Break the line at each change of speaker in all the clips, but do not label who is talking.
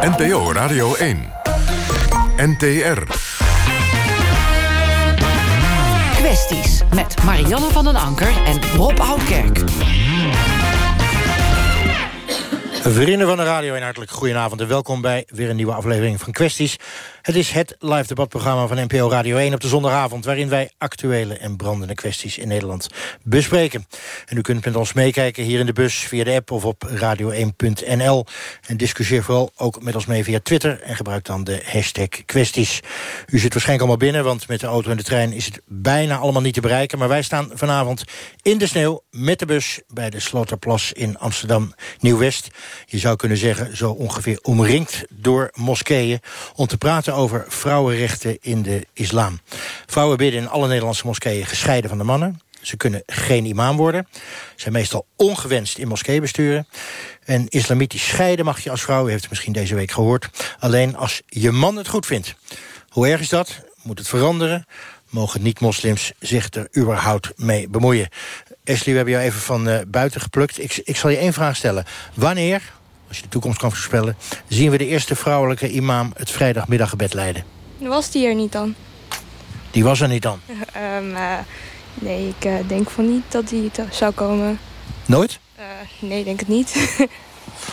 NPO Radio 1. NTR.
Kwesties met Marianne van den Anker en Rob Oudkerk.
Vrienden van de radio, een hartelijk goedenavond en welkom bij weer een nieuwe aflevering van Kwesties. Het is het live debatprogramma van NPO Radio 1 op de zondagavond... waarin wij actuele en brandende kwesties in Nederland bespreken. En u kunt met ons meekijken hier in de bus via de app of op radio1.nl. En discussieer vooral ook met ons mee via Twitter... en gebruik dan de hashtag kwesties. U zit waarschijnlijk allemaal binnen, want met de auto en de trein... is het bijna allemaal niet te bereiken. Maar wij staan vanavond in de sneeuw met de bus... bij de Sloterplas in Amsterdam-Nieuw-West. Je zou kunnen zeggen zo ongeveer omringd door moskeeën... om te praten over vrouwenrechten in de islam. Vrouwen bidden in alle Nederlandse moskeeën gescheiden van de mannen. Ze kunnen geen imam worden. Zijn meestal ongewenst in moskeebesturen. En islamitisch scheiden mag je als vrouw, u heeft het misschien deze week gehoord... alleen als je man het goed vindt. Hoe erg is dat? Moet het veranderen? Mogen niet-moslims zich er überhaupt mee bemoeien? Ashley, we hebben jou even van uh, buiten geplukt. Ik, ik zal je één vraag stellen. Wanneer, als je de toekomst kan voorspellen... zien we de eerste vrouwelijke imam het vrijdagmiddaggebed leiden?
Was die er niet dan?
Die was er niet dan?
um, uh, nee, ik uh, denk van niet dat die zou komen.
Nooit?
Uh, nee, denk het niet.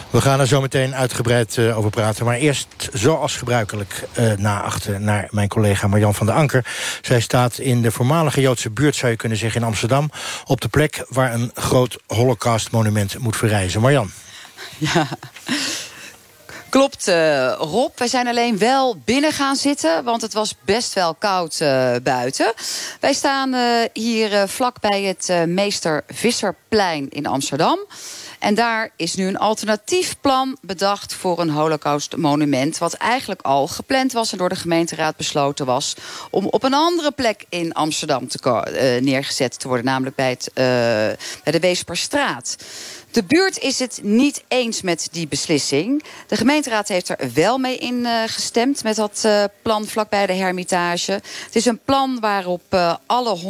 We gaan er zo meteen uitgebreid over praten. Maar eerst, zoals gebruikelijk, na achter naar mijn collega Marjan van der Anker. Zij staat in de voormalige Joodse buurt, zou je kunnen zeggen, in Amsterdam. Op de plek waar een groot holocaustmonument moet verrijzen. Marjan.
Ja, Klopt, uh, Rob. Wij zijn alleen wel binnen gaan zitten, want het was best wel koud uh, buiten. Wij staan uh, hier vlak bij het Meester Visserplein in Amsterdam. En daar is nu een alternatief plan bedacht voor een holocaustmonument... wat eigenlijk al gepland was en door de gemeenteraad besloten was... om op een andere plek in Amsterdam te neergezet te worden. Namelijk bij, het, bij de Weesperstraat. De buurt is het niet eens met die beslissing. De gemeenteraad heeft er wel mee ingestemd... Uh, met dat uh, plan vlakbij de Hermitage. Het is een plan waarop uh, alle 102.220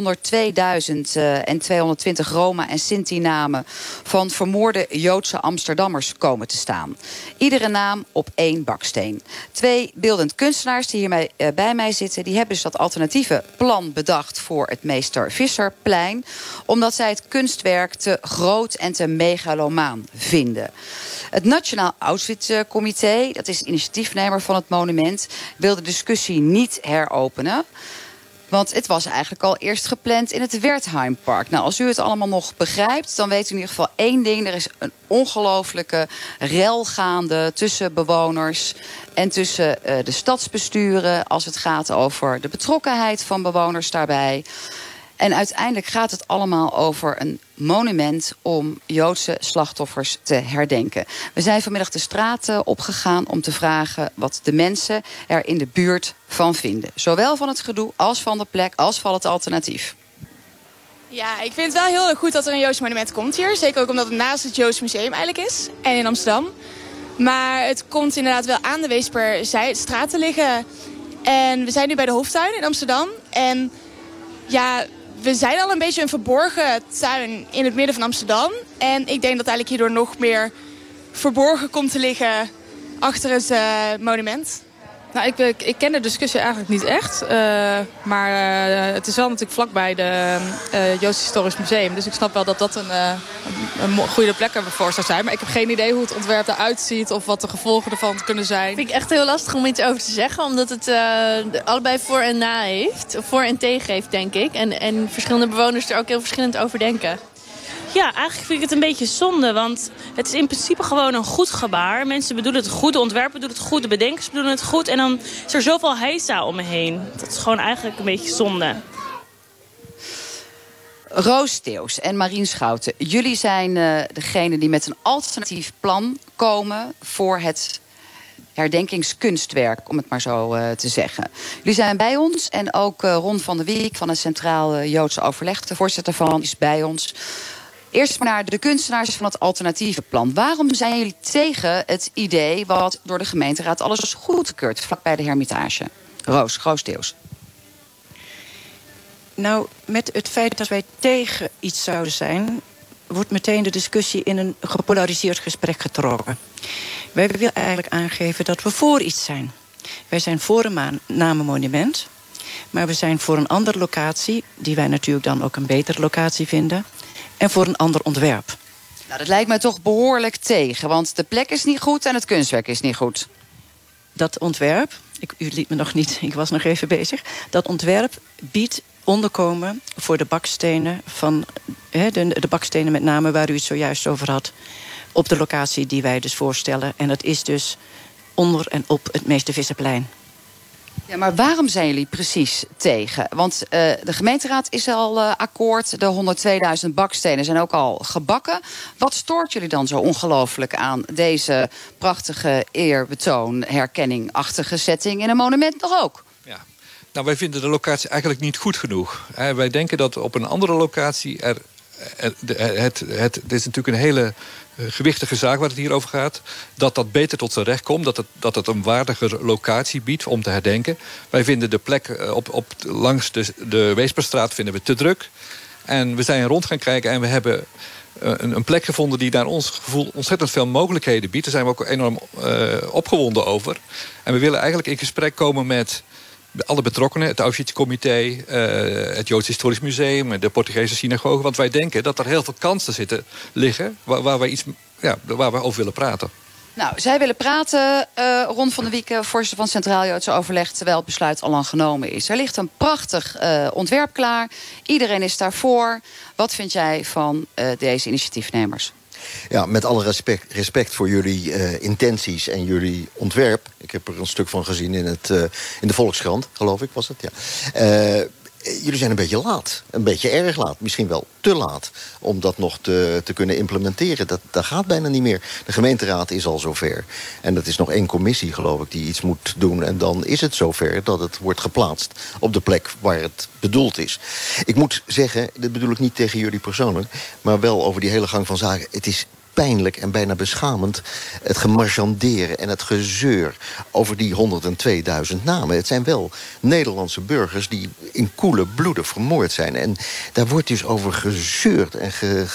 Roma- en Sinti-namen... van vermoorde Joodse Amsterdammers komen te staan. Iedere naam op één baksteen. Twee beeldend kunstenaars die hier bij mij zitten... die hebben dus dat alternatieve plan bedacht voor het Meester Visserplein... omdat zij het kunstwerk te groot en te mega vinden. Het Nationaal Auschwitz-comité, dat is initiatiefnemer van het monument... wil de discussie niet heropenen. Want het was eigenlijk al eerst gepland in het Wertheimpark. Nou, als u het allemaal nog begrijpt, dan weet u in ieder geval één ding. Er is een ongelofelijke rel gaande tussen bewoners en tussen uh, de stadsbesturen... als het gaat over de betrokkenheid van bewoners daarbij... En uiteindelijk gaat het allemaal over een monument om Joodse slachtoffers te herdenken. We zijn vanmiddag de straat opgegaan om te vragen wat de mensen er in de buurt van vinden. Zowel van het gedoe als van de plek als van het alternatief.
Ja, ik vind het wel heel goed dat er een Joods monument komt hier. Zeker ook omdat het naast het Joods Museum eigenlijk is. En in Amsterdam. Maar het komt inderdaad wel aan de Weesperstraat te liggen. En we zijn nu bij de Hoftuin in Amsterdam. En ja, we zijn al een beetje een verborgen tuin in het midden van Amsterdam. En ik denk dat eigenlijk hierdoor nog meer verborgen komt te liggen achter het uh, monument.
Nou, ik, ik, ik, ken de discussie eigenlijk niet echt. Uh, maar uh, het is wel natuurlijk vlakbij de uh, Joods Historisch Museum. Dus ik snap wel dat dat een, een goede plek ervoor zou zijn. Maar ik heb geen idee hoe het ontwerp eruit ziet... of wat de gevolgen ervan kunnen zijn.
Vind ik echt heel lastig om iets over te zeggen. Omdat het allebei voor en na heeft. Voor en tegen heeft, denk ik. En, en verschillende bewoners er ook heel verschillend over denken.
Ja, eigenlijk vind ik het een beetje zonde. Want het is in principe gewoon een goed gebaar. Mensen bedoelen het goed, de ontwerper doet het goed, de bedenkers bedoelen het goed. En dan is er zoveel heisa om me heen. Dat is gewoon eigenlijk een beetje zonde.
Roos Steeuws en Marien Schouten. Jullie zijn uh, degene die met een alternatief plan komen voor het herdenkingskunstwerk, om het maar zo uh, te zeggen. Jullie zijn bij ons en ook uh, Ron van der Wiek van het Centraal Joodse Overleg, de voorzitter van, is bij ons. Eerst naar de kunstenaars van het alternatieve plan. Waarom zijn jullie tegen het idee wat door de gemeenteraad alles is goedgekeurd vlakbij de Hermitage? Roos, Groosdeels.
Nou, met het feit dat wij tegen iets zouden zijn... wordt meteen de discussie in een gepolariseerd gesprek getrokken. Wij willen eigenlijk aangeven dat we voor iets zijn. Wij zijn voor een namenmonument. Maar we zijn voor een andere locatie, die wij natuurlijk dan ook een betere locatie vinden. En voor een ander ontwerp.
Nou, dat lijkt mij toch behoorlijk tegen. Want de plek is niet goed en het kunstwerk is niet goed.
Dat ontwerp, ik, u liet me nog niet, ik was nog even bezig. Dat ontwerp biedt onderkomen voor de bakstenen van de, de bakstenen met name waar u het zojuist over had. Op de locatie die wij dus voorstellen. En dat is dus onder en op het Meeste Visserplein.
Ja, maar waarom zijn jullie precies tegen? Want uh, de gemeenteraad is al uh, akkoord. De 102.000 bakstenen zijn ook al gebakken. Wat stoort jullie dan zo ongelooflijk aan deze prachtige eerbetoon, herkenningachtige setting in een monument nog ook?
Ja. Nou, wij vinden de locatie eigenlijk niet goed genoeg. wij denken dat op een andere locatie er het, het, het, is natuurlijk een hele eh, gewichtige zaak waar het hier over gaat. Dat dat beter tot zijn recht komt. Dat het, dat het een waardiger locatie biedt om te herdenken. Wij vinden de plek eh, op, op, langs de, de Weesperstraat vinden we te druk. En we zijn rond gaan kijken en we hebben eh, een, een, plek gevonden die naar ons gevoel ontzettend veel mogelijkheden biedt. Daar zijn we ook enorm opgewonden over. En we willen eigenlijk in gesprek komen met alle betrokkenen, het Auschwitz-comité, uh, het Joods Historisch Museum, de Portugese synagoge. Want wij denken dat er heel veel kansen zitten liggen waar, wij, iets, ja, waar we over willen praten.
Nou, zij willen praten, uh, Ron van der Wieken, voorzitter van Centraal Joodse Overleg, terwijl het besluit al lang genomen is. Er ligt een prachtig uh, ontwerp klaar. Iedereen is daarvoor. Wat vind jij van deze initiatiefnemers?
Ja, met alle respect, respect voor jullie uh, intenties en jullie ontwerp. Ik heb er een stuk van gezien in, het, uh, in de Volkskrant, geloof ik was het. Ja. Jullie zijn een beetje laat. Een beetje erg laat. Misschien wel te laat om dat nog te, te kunnen implementeren. Dat, dat gaat bijna niet meer. De gemeenteraad is al zover. En dat is nog één commissie, geloof ik, die iets moet doen. En dan is het zover dat het wordt geplaatst op de plek waar het bedoeld is. Ik moet zeggen, dat bedoel ik niet tegen jullie persoonlijk... maar wel over die hele gang van zaken. Het is pijnlijk en bijna beschamend... het gemarchanderen en het gezeur over die 102.000 namen. Het zijn wel Nederlandse burgers die in koele bloeden vermoord zijn. En daar wordt dus over gezeurd en ge,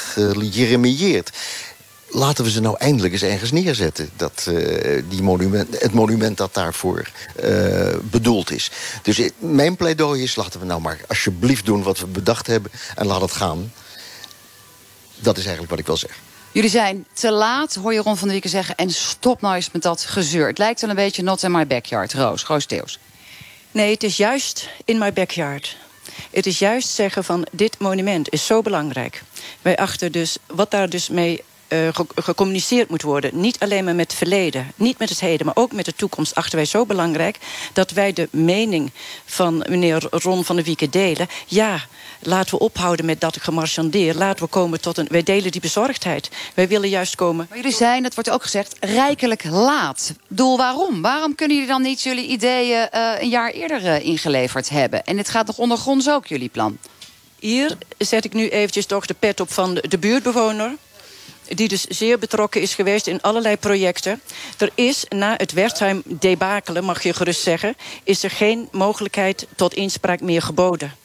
laten we ze nou eindelijk eens ergens neerzetten. Dat, uh, die monument, het monument dat daarvoor uh, bedoeld is. Dus mijn pleidooi is, laten we nou maar alsjeblieft doen wat we bedacht hebben... en laat het gaan. Dat is eigenlijk wat ik wil zeggen.
Jullie zijn te laat, hoor je Ron van der Wieken zeggen... en stop nou eens met dat gezeur. Het lijkt wel een beetje not in my backyard. Roos, Theos.
Nee, het is juist in my backyard. Het is juist zeggen van dit monument is zo belangrijk. Wij achten dus wat daar dus mee uh, gecommuniceerd moet worden. Niet alleen maar met het verleden, niet met het heden... maar ook met de toekomst achten wij zo belangrijk... dat wij de mening van meneer Ron van der Wieken delen. Ja, laten we ophouden met dat gemarchandeer. Laten we komen tot een... Wij delen die bezorgdheid. Wij willen juist komen...
Maar jullie zijn, dat wordt ook gezegd, rijkelijk laat. Doel waarom? Waarom kunnen jullie dan niet jullie ideeën uh, een jaar eerder uh, ingeleverd hebben? En dit gaat nog ondergronds ook, jullie plan?
Hier zet ik nu eventjes toch de pet op van de, de buurtbewoner die dus zeer betrokken is geweest in allerlei projecten. Er is na het Wertheim-debakelen, mag je gerust zeggen... is er geen mogelijkheid tot inspraak meer geboden.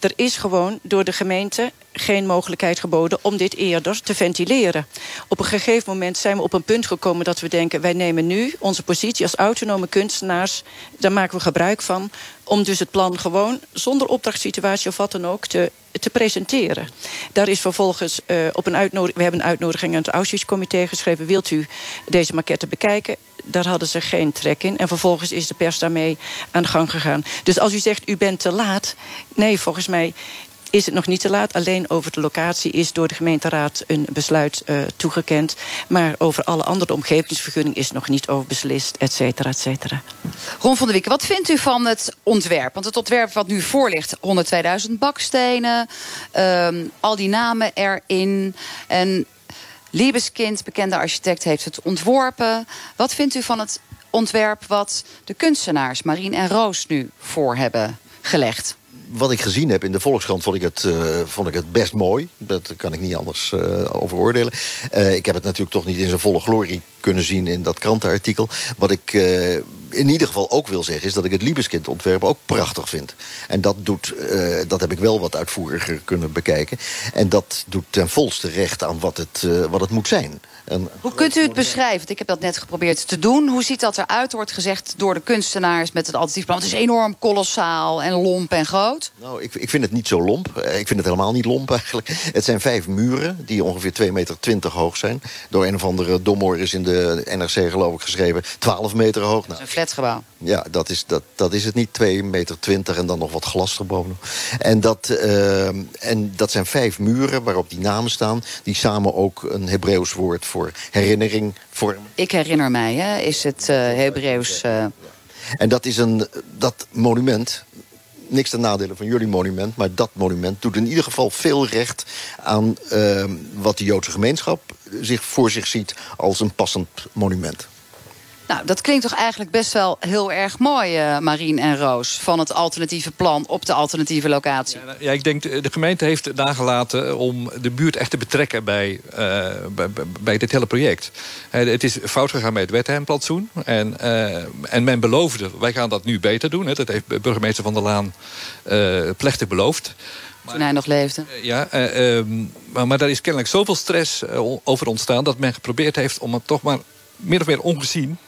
Er is gewoon door de gemeente geen mogelijkheid geboden om dit eerder te ventileren. Op een gegeven moment zijn we op een punt gekomen dat we denken... wij nemen nu onze positie als autonome kunstenaars... daar maken we gebruik van om dus het plan gewoon zonder opdrachtssituatie of wat dan ook te, te presenteren. Daar is vervolgens uh, op een uitnodiging... we hebben een uitnodiging aan het Auschwitz-comité geschreven... wilt u deze maquette bekijken? Daar hadden ze geen trek in. En vervolgens is de pers daarmee aan gang gegaan. Dus als u zegt, u bent te laat... nee, volgens mij is het nog niet te laat. Alleen over de locatie is door de gemeenteraad een besluit uh, toegekend. Maar over alle andere omgevingsvergunning is nog niet over beslist, et cetera, et cetera.
Ron van der Wieken, wat vindt u van het ontwerp? Want het ontwerp wat nu voor ligt, 102.000 bakstenen... Um, al die namen erin... En Liebeskind, bekende architect, heeft het ontworpen. Wat vindt u van het ontwerp wat de kunstenaars Marien en Roos nu voor hebben gelegd?
Wat ik gezien heb in de Volkskrant vond ik het, uh, vond ik het best mooi. Dat kan ik niet anders uh, over oordelen. Uh, ik heb het natuurlijk toch niet in zijn volle glorie kunnen zien in dat krantenartikel. Wat ik eh, in ieder geval ook wil zeggen... is dat ik het Liebeskind-ontwerp ook prachtig vind. En dat, doet, eh, dat heb ik wel wat uitvoeriger kunnen bekijken. En dat doet ten volste recht aan wat het, eh, wat het moet zijn. Een
Hoe kunt u het beschrijven? Ik heb dat net geprobeerd te doen. Hoe ziet dat eruit? Er wordt gezegd door de kunstenaars met het alternatief plan. Het is enorm kolossaal en lomp en groot.
Nou, ik, ik vind het niet zo lomp. Ik vind het helemaal niet lomp eigenlijk. Het zijn vijf muren die ongeveer 2,20 meter hoog zijn. Door een of andere domoor is in de NRC geloof ik geschreven 12 meter hoog. Nou,
Een flatgebouw.
ja, dat is, dat, dat is het niet. 2,20 meter en dan nog wat glas erboven. En dat, eh, en dat zijn vijf muren waarop die namen staan... die samen ook een Hebreeuws woord voor herinnering vormen.
Ik herinner mij, hè, is het eh Hebreeuws... eh,
En dat is een, dat monument, niks ten nadele van jullie monument... maar dat monument doet in ieder geval veel recht aan eh, wat de Joodse gemeenschap zich voor zich ziet als een passend monument.
Nou, dat klinkt toch eigenlijk best wel heel erg mooi, eh Marien en Roos... van het alternatieve plan op de alternatieve locatie.
Ja, ik denk de de gemeente heeft nagelaten om de buurt echt te betrekken bij, eh, bij, dit hele project. Eh, het is fout gegaan met het Wetheimplatsoen. En, eh, en men beloofde, wij gaan dat nu beter doen. Hè. Dat heeft burgemeester Van der Laan eh, plechtig beloofd.
Toen hij nog leefde.
Ja, eh, ehm, maar, maar daar is kennelijk zoveel stress eh, over ontstaan... dat men geprobeerd heeft om het toch maar min of meer ongezien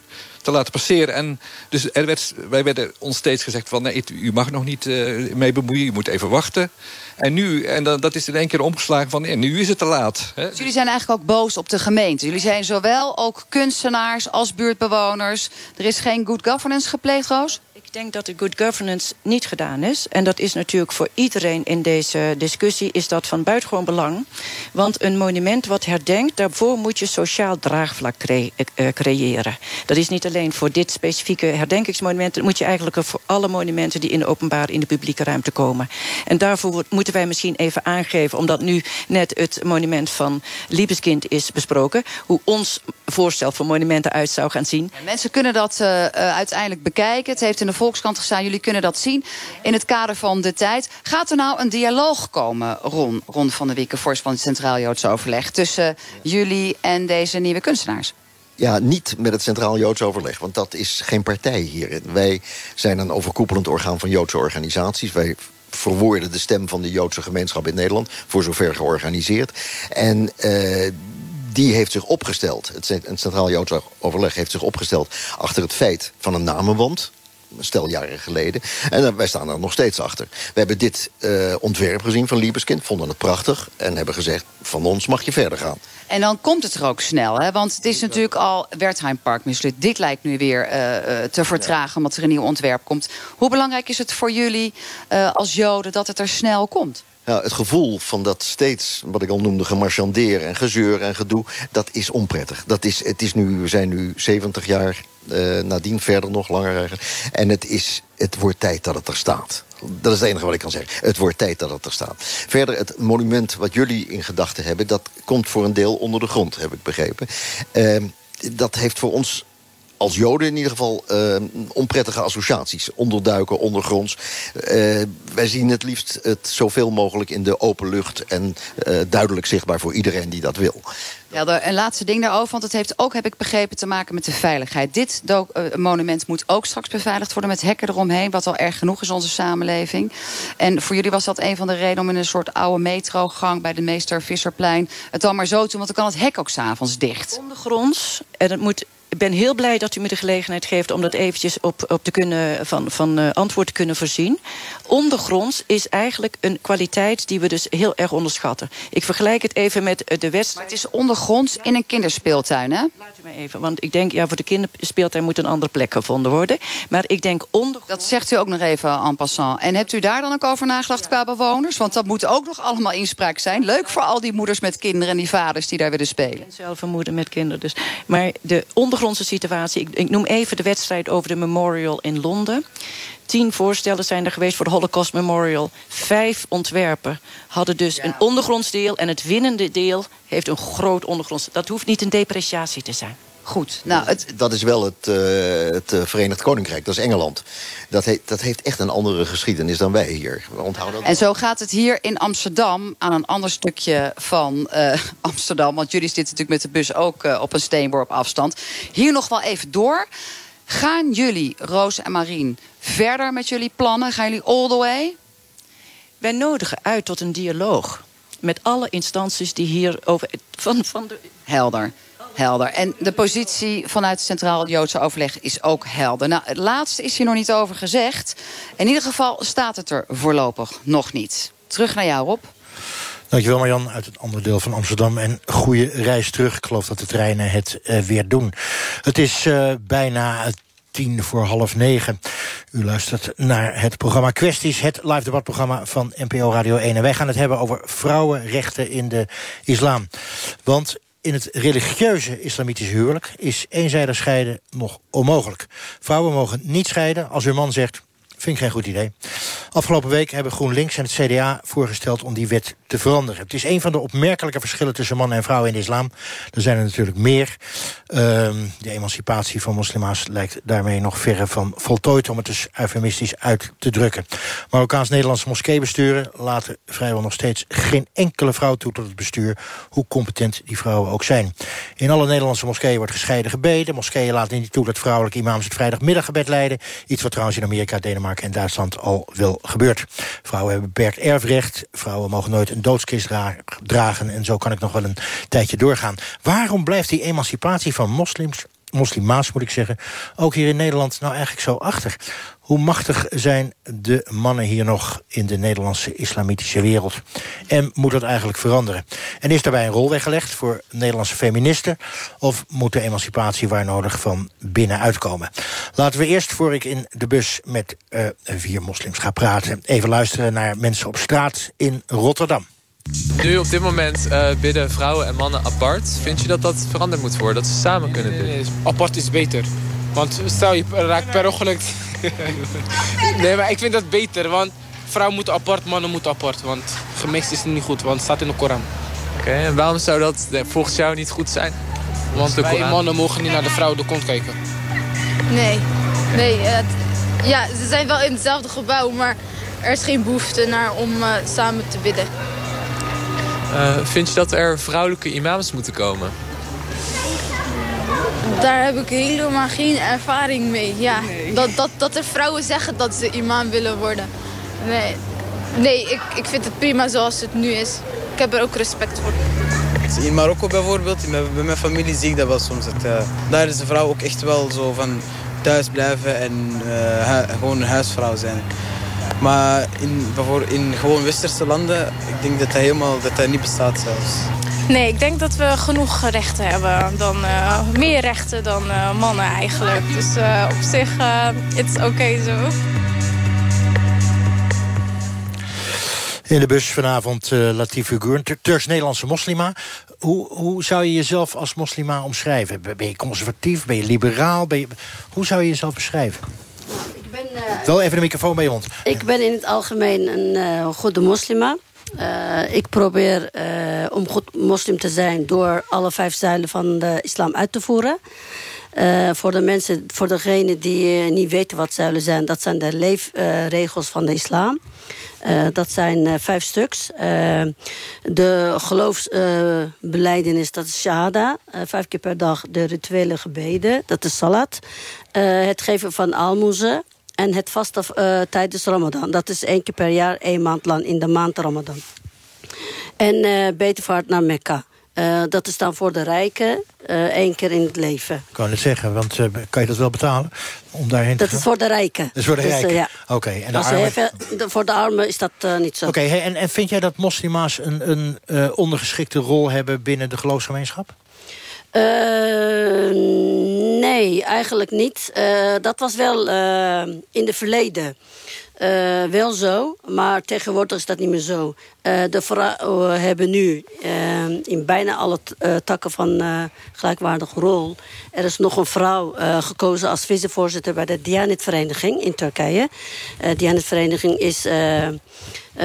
te laten passeren. En dus er werd, wij werden ons steeds gezegd van... nee, u mag nog niet eh, mee bemoeien, u moet even wachten. En nu, en dan, dat is in één keer omgeslagen van... nee, nu is het te laat. Hè.
Dus jullie zijn eigenlijk ook boos op de gemeente. Jullie zijn zowel ook kunstenaars als buurtbewoners. Er is geen good governance gepleegd, Roos?
Ik denk dat de good governance niet gedaan is. En dat is natuurlijk voor iedereen in deze discussie is dat van buitengewoon belang. Want een monument wat herdenkt, daarvoor moet je sociaal draagvlak cre- eh, creëren. Dat is niet alleen voor dit specifieke herdenkingsmonument. Dat moet je eigenlijk voor alle monumenten die in de openbaar in de publieke ruimte komen. En daarvoor moeten wij misschien even aangeven, omdat nu net het monument van Liebeskind is besproken, hoe ons voorstel voor monumenten uit zou gaan zien.
Mensen kunnen dat eh, eh, uiteindelijk bekijken. Het heeft in de Volkskrant gestaan. Jullie kunnen dat zien in het kader van de tijd. Gaat er nou een dialoog komen, Ron, Ron van der Wieken... voorzitter van het Centraal Joods Overleg... tussen jullie en deze nieuwe kunstenaars?
Ja, niet met het Centraal Joods Overleg, want dat is geen partij hierin. Wij zijn een overkoepelend orgaan van Joodse organisaties. Wij verwoorden de stem van de Joodse gemeenschap in Nederland, voor zover georganiseerd. En eh, die heeft zich opgesteld, het Cent- het Centraal Joods Overleg heeft zich opgesteld achter het feit van een namenwand. Stel jaren geleden. En eh, wij staan er nog steeds achter. We hebben dit eh, ontwerp gezien van Liebeskind, vonden het prachtig... en hebben gezegd, van ons mag je verder gaan.
En dan komt het er ook snel, hè? want het is natuurlijk al Wertheim Park mislukt. Dit lijkt nu weer eh, te vertragen omdat er een nieuw ontwerp komt. Hoe belangrijk is het voor jullie als Joden dat het er snel komt?
Ja, het gevoel van dat steeds, wat ik al noemde, gemarchandeer en gezeur en gedoe... dat is onprettig. Dat is, het is nu, we zijn nu 70 jaar eh, nadien, verder nog, langer eigenlijk. En het, is, het wordt tijd dat het er staat. Dat is het enige wat ik kan zeggen. Het wordt tijd dat het er staat. Verder, het monument wat jullie in gedachten hebben... dat komt voor een deel onder de grond, heb ik begrepen. Ehm, dat heeft voor ons als Joden in ieder geval eh, onprettige associaties. Onderduiken, ondergronds. Eh, wij zien het liefst het zoveel mogelijk in de open lucht... en eh, duidelijk zichtbaar voor iedereen die dat wil.
Ja, een laatste ding daarover, want het heeft ook, heb ik begrepen, te maken met de veiligheid. Dit monument moet ook straks beveiligd worden met hekken eromheen, wat al erg genoeg is in onze samenleving. En voor jullie was dat een van de redenen om in een soort oude metrogang bij de Meester Visserplein het dan maar zo te doen, want dan kan het hek ook s'avonds dicht.
Ondergronds. En het moet. Ik ben heel blij dat u me de gelegenheid geeft om dat eventjes op, op te kunnen, van, van eh, antwoord te kunnen voorzien. Ondergronds is eigenlijk een kwaliteit die we dus heel erg onderschatten. Ik vergelijk het even met eh, de wedstrijd.
Maar het is ondergronds in een kinderspeeltuin, hè?
Laat u mij even, want ik denk, ja, voor de kinderspeeltuin moet een andere plek gevonden worden. Maar ik denk onder.
Dat zegt u ook nog even en passant. En hebt u daar dan ook over nagedacht qua bewoners? Want dat moet ook nog allemaal inspraak zijn. Leuk voor al die moeders met kinderen en die vaders die daar willen spelen.
Ik ben zelf een moeder met kinderen. Dus. Maar de ondergrondse situatie... Ik, ik noem even de wedstrijd over de Memorial in Londen. Tien voorstellen zijn er geweest voor de Holocaust Memorial. Vijf ontwerpen hadden dus een ondergronds deel... en het winnende deel heeft een groot ondergronds... Dat hoeft niet een depreciatie te zijn.
Goed, nou, het...
Dat is wel het, uh, het Verenigd Koninkrijk, dat is Engeland. Dat, he dat heeft echt een andere geschiedenis dan wij hier. Onthoud dat.
En zo gaat het hier in Amsterdam aan een ander stukje van uh, Amsterdam. Want jullie zitten natuurlijk met de bus ook uh, op een steenworp afstand. Hier nog wel even door. Gaan jullie, Roos en Marien, verder met jullie plannen? Gaan jullie all the way?
Wij nodigen uit tot een dialoog met alle instanties die hier over. Van, van de...
Helder. Helder. En de positie vanuit Centraal Joodse Overleg is ook helder. Nou, het laatste is hier nog niet over gezegd. In ieder geval staat het er voorlopig nog niet. Terug naar jou, Rob.
Dankjewel Marjan uit het andere deel van Amsterdam. En goede reis terug. Ik geloof dat de treinen het uh, weer doen. Het is uh, bijna tien voor half negen. U luistert naar het programma Kwesties, het live debatprogramma van NPO Radio 1. En wij gaan het hebben over vrouwenrechten in de islam. Want in het religieuze islamitische huwelijk is eenzijdig scheiden nog onmogelijk. Vrouwen mogen niet scheiden als hun man zegt... Vind ik geen goed idee. Afgelopen week hebben GroenLinks en het CDA voorgesteld om die wet te veranderen. Het is een van de opmerkelijke verschillen tussen mannen en vrouwen in de islam. Er zijn er natuurlijk meer. Uh, de emancipatie van moslima's lijkt daarmee nog verre van voltooid... om het dus eufemistisch uit te drukken. Marokkaans-Nederlandse moskeebesturen laten vrijwel nog steeds geen enkele vrouw toe tot het bestuur... hoe competent die vrouwen ook zijn. In alle Nederlandse moskeeën wordt gescheiden gebeden. Moskeeën laten niet toe dat vrouwelijke imams het vrijdagmiddaggebed leiden. Iets wat trouwens in Amerika, Denemarken en Duitsland al wel gebeurt. Vrouwen hebben beperkt erfrecht. Vrouwen mogen nooit een doodskist dragen. En zo kan ik nog wel een tijdje doorgaan. Waarom blijft die emancipatie van moslims moslima's moet ik zeggen, ook hier in Nederland nou eigenlijk zo achter. Hoe machtig zijn de mannen hier nog in de Nederlandse islamitische wereld? En moet dat eigenlijk veranderen? En is daarbij een rol weggelegd voor Nederlandse feministen? Of moet de emancipatie waar nodig van binnenuit komen? Laten we eerst, voor ik in de bus met uh, vier moslims ga praten... even luisteren naar mensen op straat in Rotterdam.
Nu op dit moment uh, bidden vrouwen en mannen apart. Vind je dat dat veranderd moet worden? Dat ze samen kunnen bidden? Nee,
nee, apart is beter. Want stel je raakt per ongeluk... nee, maar ik vind dat beter. Want vrouwen moeten apart, mannen moeten apart. Want gemixt is niet goed, want het staat in de Koran.
Oké, en waarom zou dat volgens jou niet goed zijn?
Want de Wij mannen mogen niet naar de vrouw de kont kijken.
Nee, nee. Het, ja, ze zijn wel in hetzelfde gebouw, maar er is geen behoefte naar om uh, samen te bidden.
Uh, vind je dat er vrouwelijke imams moeten komen?
Daar heb ik helemaal geen ervaring mee. Ja, dat, dat, dat er vrouwen zeggen dat ze imam willen worden. Nee, nee ik, ik vind het prima zoals het nu is. Ik heb er ook respect voor.
In Marokko bijvoorbeeld, bij mijn familie zie ik dat wel soms. Dat, uh, daar is de vrouw ook echt wel zo van thuis blijven en uh, gewoon een huisvrouw zijn. Maar in, in gewoon westerse landen, ik denk dat dat helemaal dat dat niet bestaat zelfs.
Nee, ik denk dat we genoeg rechten hebben. Dan, uh, meer rechten dan uh, mannen eigenlijk. Dus uh, op zich, het is oké okay zo.
In de bus vanavond uh, Latif Ugur, Turks-Nederlandse moslima. Hoe, hoe zou je jezelf als moslima omschrijven? Ben je conservatief? Ben je liberaal? Ben je, hoe zou je jezelf beschrijven? Ben, uh, Wel even de microfoon bij je mond.
Ik ben in het algemeen een uh, goede moslima. Uh, ik probeer om goed moslim te zijn... door alle vijf zuilen van de islam uit te voeren. voor de mensen, voor degenen die niet weten wat zuilen zijn... dat zijn de leefregels van de islam. Uh, dat zijn uh, vijf stuks. Uh, de geloofsbeleidenis, dat is shahada. vijf keer per dag de rituele gebeden, dat is salat. het geven van almoezen. En het vasten tijdens Ramadan. Dat is één keer per jaar, één maand lang in de maand Ramadan. En betervaart naar Mekka. Uh, dat is dan voor de rijken uh, één keer in het leven.
Ik kan het zeggen, want uh, kan je dat wel betalen? Om daarheen
dat
te
is voor de rijken.
Dat is voor de dus, rijken? Ja. Oké. Okay. En de
armen... Even, de, voor de armen is dat niet zo.
Oké, okay, en, en vind jij dat moslima's een, een ondergeschikte rol hebben binnen de geloofsgemeenschap?
Nee, eigenlijk niet. dat was wel in het verleden. Wel zo, maar tegenwoordig is dat niet meer zo. De vrouwen hebben nu in bijna alle takken van gelijkwaardige rol... er is nog een vrouw gekozen als vicevoorzitter bij de Dianetvereniging in Turkije. De Dianetvereniging is,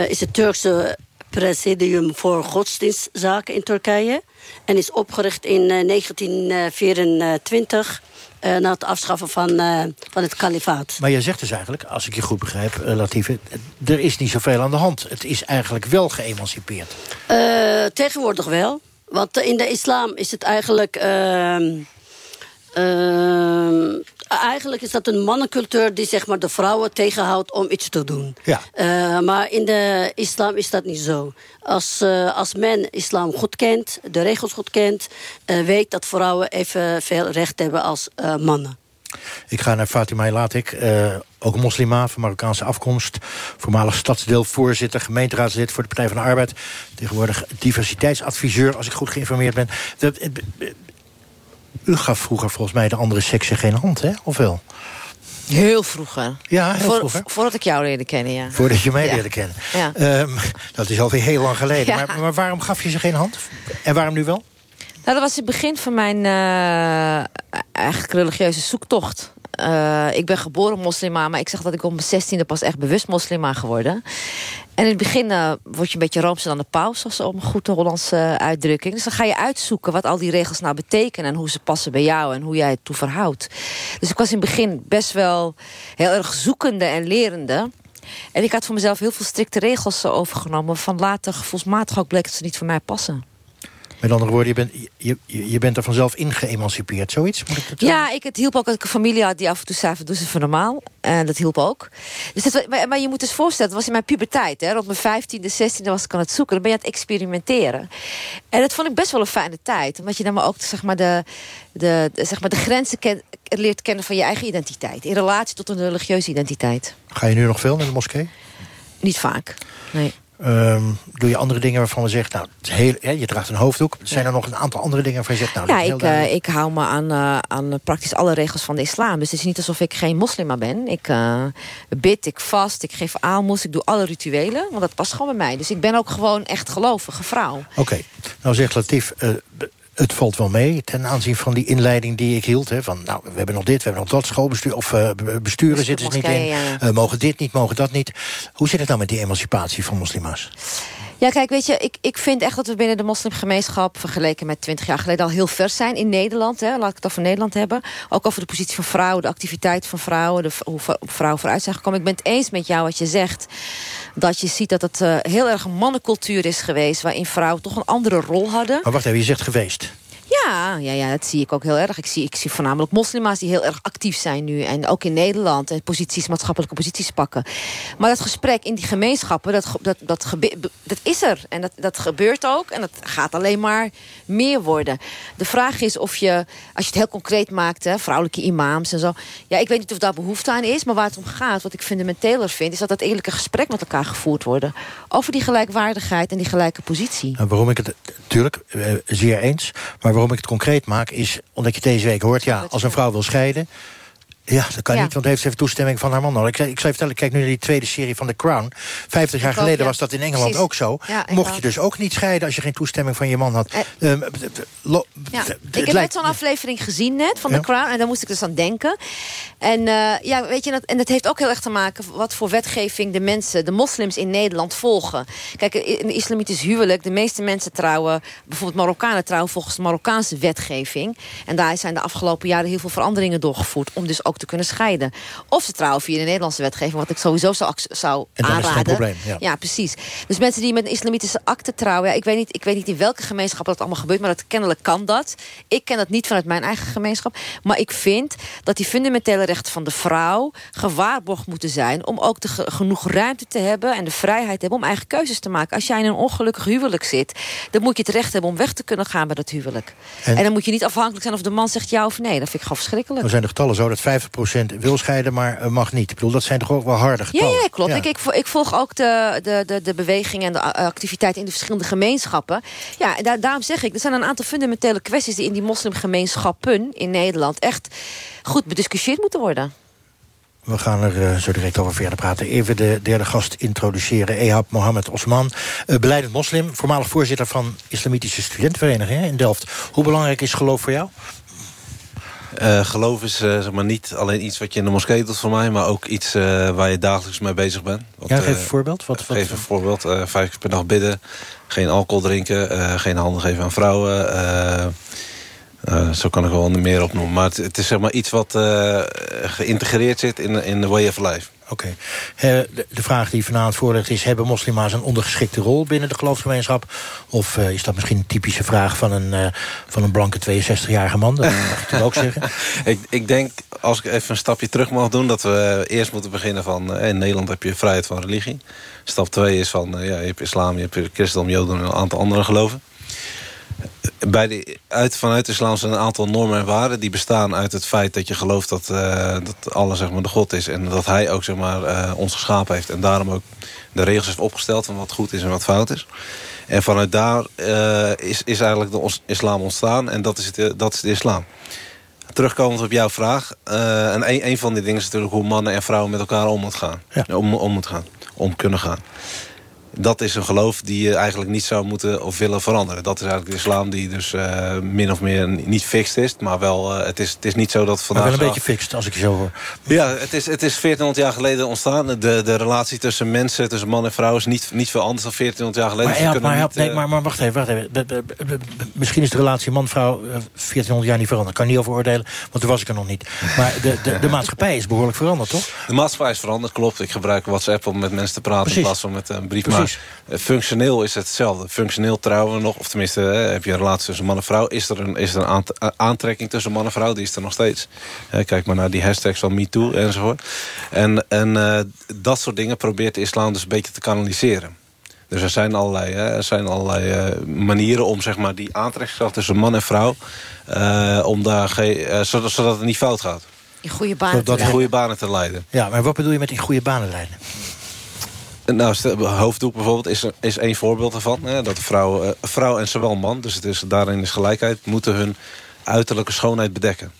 is het Turkse presidium voor godsdienstzaken in Turkije. En is opgericht in eh, 1924 eh, na het afschaffen van, eh, van het kalifaat.
Maar jij zegt dus eigenlijk, als ik je goed begrijp, eh, Latife... er is niet zoveel aan de hand. Het is eigenlijk wel geëmancipeerd.
Eh, tegenwoordig wel. Want in de islam is het eigenlijk... ehm, eigenlijk is dat een mannencultuur die zeg maar, de vrouwen tegenhoudt om iets te doen.
Ja.
Eh, maar in de islam is dat niet zo. Als, eh, als men islam goed kent, de regels goed kent... eh, weet dat vrouwen evenveel recht hebben als mannen.
Ik ga naar Fatima Latik, eh ook moslima van Marokkaanse afkomst. Voormalig stadsdeelvoorzitter, gemeenteraadslid voor de Partij van de Arbeid. Tegenwoordig diversiteitsadviseur, als ik goed geïnformeerd ben. U gaf vroeger volgens mij de andere seksen geen hand, hè? Of wel?
Heel vroeger.
Ja, heel
Voor-
vroeger.
Voordat ik jou leerde kennen, ja.
Voordat je mij
Ja.
leerde kennen.
Ja.
Ehm, dat is alweer heel lang geleden.
Ja.
Maar, maar waarom gaf je ze geen hand? En waarom nu wel?
Nou, dat was het begin van mijn eh, eigenlijk religieuze zoektocht. Eh, ik ben geboren moslima, maar ik zeg dat ik op mijn zestiende pas echt bewust moslima geworden. En in het begin eh, word je een beetje roomser dan de paus, zoals op een goede Hollandse eh, uitdrukking. Dus dan ga je uitzoeken wat al die regels nou betekenen en hoe ze passen bij jou en hoe jij het toe verhoudt. Dus ik was in het begin best wel heel erg zoekende en lerende. En ik had voor mezelf heel veel strikte regels overgenomen. Van later gevoelsmatig ook bleek dat ze niet voor mij passen.
Met andere woorden, je bent, je, je, bent er vanzelf in geëmancipeerd. Zoiets? Moet ik dat
Ja, ik, het hielp ook dat ik een familie had die af en toe zei... van, doe ze even normaal. En dat hielp ook. Dus dat, maar, maar je moet dus voorstellen, dat was in mijn puberteit. Hè. Rond mijn vijftiende, zestiende was ik aan het zoeken. Dan ben je aan het experimenteren. En dat vond ik best wel een fijne tijd. Omdat je dan maar ook zeg maar, de, de, de- zeg maar, de grenzen ken- leert kennen van je eigen identiteit. In relatie tot een religieuze identiteit.
Ga je nu nog veel naar de moskee?
Niet vaak, nee.
Ehm, doe je andere dingen waarvan we zeggen... nou, het heel, je draagt een hoofddoek. Zijn er nog een aantal andere dingen waarvan je zegt... nou,
Ja, ik, eh, ik hou me aan, eh, aan praktisch alle regels van de islam. Dus het is niet alsof ik geen moslima ben. Ik eh, bid, ik vast, ik geef aalmoes, ik doe alle rituelen. Want dat past gewoon bij mij. Dus ik ben ook gewoon echt gelovige vrouw.
Oké, nou zegt Latief... eh, het valt wel mee ten aanzien van die inleiding die ik hield. Hè, van, nou, we hebben nog dit, we hebben nog dat. Schoolbestuur of eh, besturen zitten ze niet in.
ja.
Eh, mogen dit niet, mogen dat niet. Hoe zit het nou met die emancipatie van moslima's?
Ja, kijk, weet je, ik, ik vind echt dat we binnen de moslimgemeenschap... vergeleken met 20 jaar geleden al heel ver zijn in Nederland. Hè. Laat ik het over Nederland hebben. Ook over de positie van vrouwen, de activiteit van vrouwen... De, hoe vrouwen vooruit zijn gekomen. Ik ben het eens met jou wat je zegt. Dat je ziet dat het eh, heel erg een mannencultuur is geweest... waarin vrouwen toch een andere rol hadden.
Maar wacht even, je zegt geweest.
Ja, ja, ja, dat zie ik ook heel erg. Ik zie, ik zie voornamelijk moslima's die heel erg actief zijn nu. En ook in Nederland en posities, maatschappelijke posities pakken. Maar dat gesprek in die gemeenschappen, dat, dat, dat, dat is er. En dat, dat gebeurt ook. En dat gaat alleen maar meer worden. De vraag is of je, als je het heel concreet maakt... Hè, vrouwelijke imams en zo... Ja, ik weet niet of daar behoefte aan is. Maar waar het om gaat, wat ik fundamenteler vind... is dat dat eerlijke gesprek met elkaar gevoerd worden. Over die gelijkwaardigheid en die gelijke positie.
En waarom ik het, natuurlijk, eh, zeer eens. Maar waarom ik het concreet maak is, omdat je deze week hoort... ja, als een vrouw wil scheiden... Ja, dat kan
Ja.
niet, want heeft ze even toestemming van haar man nodig. Ik, ik zou je vertellen, kijk nu naar die tweede serie van The Crown. Vijftig jaar geleden
ja.
was dat in Engeland
Precies.
ook zo.
Ja,
Mocht je dus ook niet scheiden als je geen toestemming van je man had. Ehm, lo-
Ja,
d-
ik heb net zo'n aflevering gezien net van. The Crown. En daar moest ik dus aan denken. En uh, ja, weet je, dat, en dat heeft ook heel erg te maken... wat voor wetgeving de mensen, de moslims in Nederland volgen. Kijk, een islamitisch huwelijk... de meeste mensen trouwen, bijvoorbeeld Marokkanen trouwen... volgens de Marokkaanse wetgeving. En daar zijn de afgelopen jaren heel veel veranderingen doorgevoerd... om dus ook te kunnen scheiden. Of ze trouwen via de Nederlandse wetgeving... wat ik sowieso zou, zou
En dan is geen
aanraden.
probleem, ja.
precies. Dus mensen die met een islamitische akte trouwen... Ja, ik, weet niet, ik weet niet in welke gemeenschap dat allemaal gebeurt... maar dat, kennelijk kan dat. Ik ken dat niet vanuit mijn eigen gemeenschap. Maar ik vind dat die fundamentele rechten van de vrouw... gewaarborgd moeten zijn om ook de ge- genoeg ruimte te hebben... en de vrijheid te hebben om eigen keuzes te maken. Als jij in een ongelukkig huwelijk zit... dan moet je het recht hebben om weg te kunnen gaan bij dat huwelijk.
En-
En, dan moet je niet afhankelijk zijn of de man zegt ja of nee. Dat vind ik gewoon verschrikkelijk.
Dan zijn de getallen zo dat 50% wil scheiden, maar eh, mag niet. Ik bedoel, dat zijn toch ook wel harde
Ja,
getallen?
ja, klopt.
Ja.
Ik, ik, vo- ik volg ook de, de, de, de beweging en de activiteit in de verschillende gemeenschappen. Ja, en daar, daarom zeg ik, er zijn een aantal fundamentele kwesties... die in die moslimgemeenschappen in Nederland echt goed bediscussieerd moeten worden.
We gaan er eh, zo direct over verder praten. Even de derde gast introduceren. Ehab Mohammed Osman, eh, beleidend moslim... voormalig voorzitter van Islamitische Studentenvereniging hè, in Delft. Hoe belangrijk is geloof voor jou?
Uh, geloof is uh, zeg maar niet alleen iets wat je in de moskee doet voor mij... maar ook iets uh, waar je dagelijks mee bezig bent.
Wat, ja, geef een voorbeeld. Wat,
wat... Geef een voorbeeld. vijf keer per dag bidden. Geen alcohol drinken. geen handen geven aan vrouwen. zo kan ik wel meer opnoemen. Maar het, het is zeg maar iets wat geïntegreerd zit in, in de way of life.
Oké. Okay. De, vraag die vanavond voorligt is... hebben moslima's een ondergeschikte rol binnen de geloofsgemeenschap? Of uh, is dat misschien een typische vraag van een, uh, van een blanke 62-jarige man? Dat mag ik toch ook zeggen.
ik, ik denk, als ik even een stapje terug mag doen... dat we eerst moeten beginnen van... In Nederland heb je vrijheid van religie. Stap 2 is van, ja, je hebt islam, je hebt christendom, joden... en een aantal andere geloven bij de, uit, vanuit de islam zijn een aantal normen en waarden... die bestaan uit het feit dat je gelooft dat, uh, dat Allah zeg maar, de God is... en dat hij ook zeg maar, uh, ons geschapen heeft. En daarom ook de regels heeft opgesteld van wat goed is en wat fout is. En vanuit daar uh, is, is eigenlijk de islam ontstaan. En dat is, het, dat is de islam. Terugkomend op jouw vraag. en een, een van die dingen is natuurlijk hoe mannen en vrouwen met elkaar om moet gaan. Ja. Om, om moet gaan. Om kunnen gaan dat is een geloof die je eigenlijk niet zou moeten of willen veranderen. Dat is eigenlijk de islam die dus uh, min of meer niet fixed is. Maar wel, uh, het, is, het is niet zo dat vandaag...
Maar wel een beetje fixed, als ik je zo hoor.
Ja, het is, het is 1400 jaar geleden ontstaan. De, de relatie tussen mensen, tussen man en vrouw... is niet, niet veel anders dan 1400 jaar geleden.
Maar, help, maar, nee, maar, maar wacht even, wacht even. Misschien is de relatie man-vrouw 1400 jaar niet veranderd. Kan niet over oordelen, want toen was ik er nog niet. Maar de, de, de maatschappij is behoorlijk veranderd, toch?
De maatschappij is veranderd, klopt. Ik gebruik WhatsApp om met mensen te praten... Precies. in plaats van met een brief. Precies. Eh, functioneel is het hetzelfde. Functioneel trouwen we nog, of tenminste heb je een relatie tussen man en vrouw. Is er een, is er een eh, aantrekking tussen man en vrouw? Die is er nog steeds. kijk maar naar die hashtags van MeToo enzovoort. En, en uh, dat soort dingen probeert de islam dus een beetje te kanaliseren. Dus er zijn allerlei, hè, er zijn allerlei uh, manieren om zeg maar, die aantrekkingskracht tussen man en vrouw... Uh, om daar geen, zodat, zodat het niet fout gaat.
In goede banen,
te, goede banen te leiden.
Ja, maar wat bedoel je met in goede banen leiden?
Nou, hoofddoek bijvoorbeeld is, is één voorbeeld ervan. Hè, dat vrouw, uh, vrouw en zowel man, dus het is, daarin is gelijkheid... moeten hun uiterlijke schoonheid bedekken.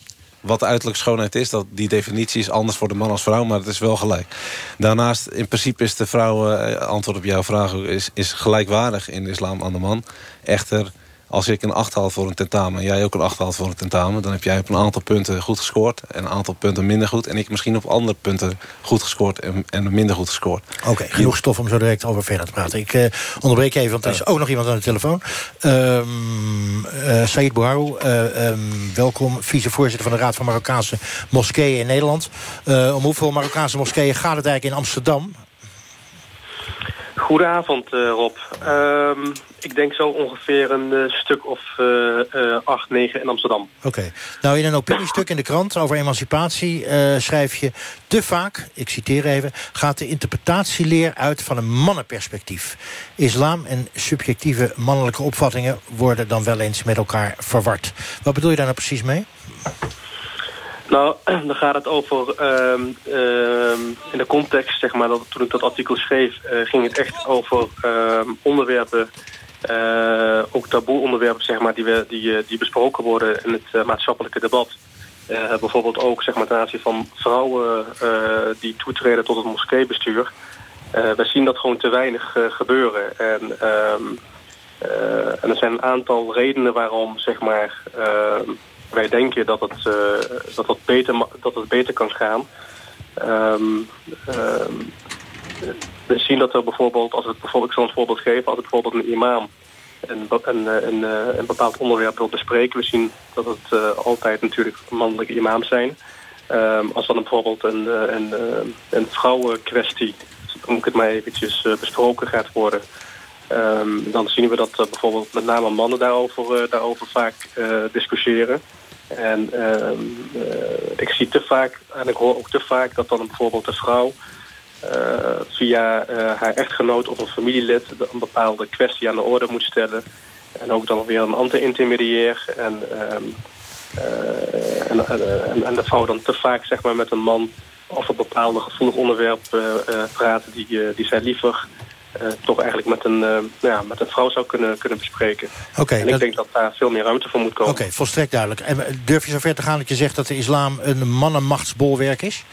Wat de uiterlijke schoonheid is, dat, die definitie is anders voor de man als vrouw... maar het is wel gelijk. Daarnaast, in principe is de vrouw, uh, antwoord op jouw vraag... Is, is gelijkwaardig in de islam aan de man. Echter als ik een 8 haal voor een tentamen... en jij ook een 8 haalt voor een tentamen... dan heb jij op een aantal punten goed gescoord... en een aantal punten minder goed. En ik misschien op andere punten goed gescoord en, en minder goed gescoord.
Oké, genoeg stof om zo direct over verder te praten. Ik uh, onderbreek even, want er is ook nog iemand aan de telefoon. Um, uh, Said Bouharou, uh, um, welkom. Vicevoorzitter van de Raad van Marokkaanse Moskeeën in Nederland. om hoeveel Marokkaanse moskeeën gaat het eigenlijk in Amsterdam?
Goedenavond, Rob. Um, ik denk zo ongeveer een uh, stuk of uh, 8, 9 in Amsterdam.
Oké. Nou, in een opiniestuk in de krant over emancipatie schrijf je... te vaak, ik citeer even, gaat de interpretatieleer uit van een mannenperspectief. Islam en subjectieve mannelijke opvattingen worden dan wel eens met elkaar verward. Wat bedoel je daar nou precies mee?
Nou, dan gaat het over, um, um, in de context, zeg maar, dat, toen ik dat artikel schreef, uh, ging het echt over um, onderwerpen uh, ook taboe onderwerpen zeg maar, die, we, die, eh, die besproken worden in het maatschappelijke debat. Bijvoorbeeld ook zeg maar, ten aanzien van vrouwen die toetreden tot het moskeebestuur. we zien dat gewoon te weinig gebeuren. En, en er zijn een aantal redenen waarom zeg maar, ehm, wij denken dat het, dat, het beter, dat het beter kan gaan. Um, we zien dat er bijvoorbeeld, als het bijvoorbeeld, ik zal een voorbeeld geven, als het bijvoorbeeld een imam een, een, een, eh, een bepaald onderwerp wil bespreken. We zien dat het altijd natuurlijk mannelijke imams zijn. Um, als dan bijvoorbeeld een, eh, een, een vrouwenkwestie, om ik het maar eventjes besproken gaat worden... Dan zien we dat bijvoorbeeld met name mannen daarover, daarover vaak discussiëren. En um, ik zie te vaak, en ik hoor ook te vaak, dat dan bijvoorbeeld de vrouw uh, via uh, haar echtgenoot of een familielid een bepaalde kwestie aan de orde moet stellen. En ook dan weer een anti-intermediair. En, um, uh, en, en, en, de vrouw dan te vaak zeg maar, met een man over bepaalde gevoelig onderwerp praten die, die zij liever toch eigenlijk met een, ja, met een vrouw zou kunnen, kunnen bespreken.
Okay,
en ik denk dat daar veel meer ruimte voor moet komen.
Oké, volstrekt duidelijk. En durf je zo ver te gaan dat je zegt dat de islam een mannenmachtsbolwerk is?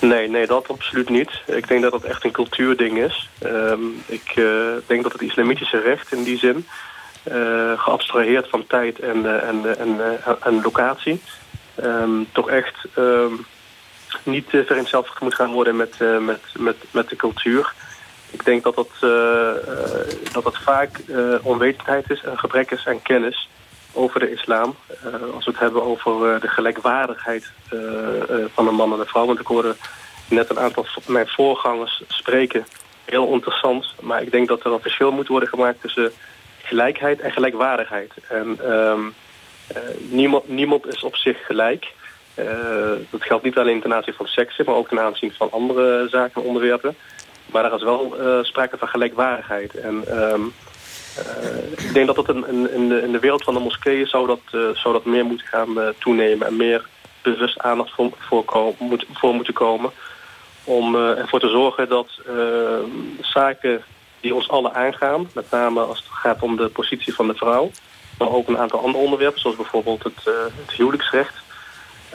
Nee, nee, dat absoluut niet. Ik denk dat dat echt een cultuurding is. Um, ik uh, denk dat het islamitische recht in die zin... Geabstraheerd van tijd en, en, en, en locatie... ehm, toch echt ehm, niet uh, vereenzelvigd moet gaan worden met, met, met, met de cultuur. Ik denk dat dat, uh, dat, dat vaak onwetendheid is en gebrek is aan kennis over de islam. als we het hebben over de gelijkwaardigheid van de man en de vrouw. Want ik hoorde net een aantal van mijn voorgangers spreken. Heel interessant. Maar ik denk dat er een verschil moet worden gemaakt tussen gelijkheid en gelijkwaardigheid. En um, niemand, niemand is op zich gelijk. Dat geldt niet alleen ten aanzien van seks, maar ook ten aanzien van andere zaken en onderwerpen. Maar er is wel uh, sprake van gelijkwaardigheid. En um, uh, ik denk dat dat in, de, in, de, wereld van de moskeeën zou dat, zou dat meer moeten gaan toenemen. En meer bewust aandacht voor, voor, moet, voor moeten komen. Om ervoor te zorgen dat zaken die ons allen aangaan. Met name als het gaat om de positie van de vrouw. Maar ook een aantal andere onderwerpen, zoals bijvoorbeeld het, het huwelijksrecht.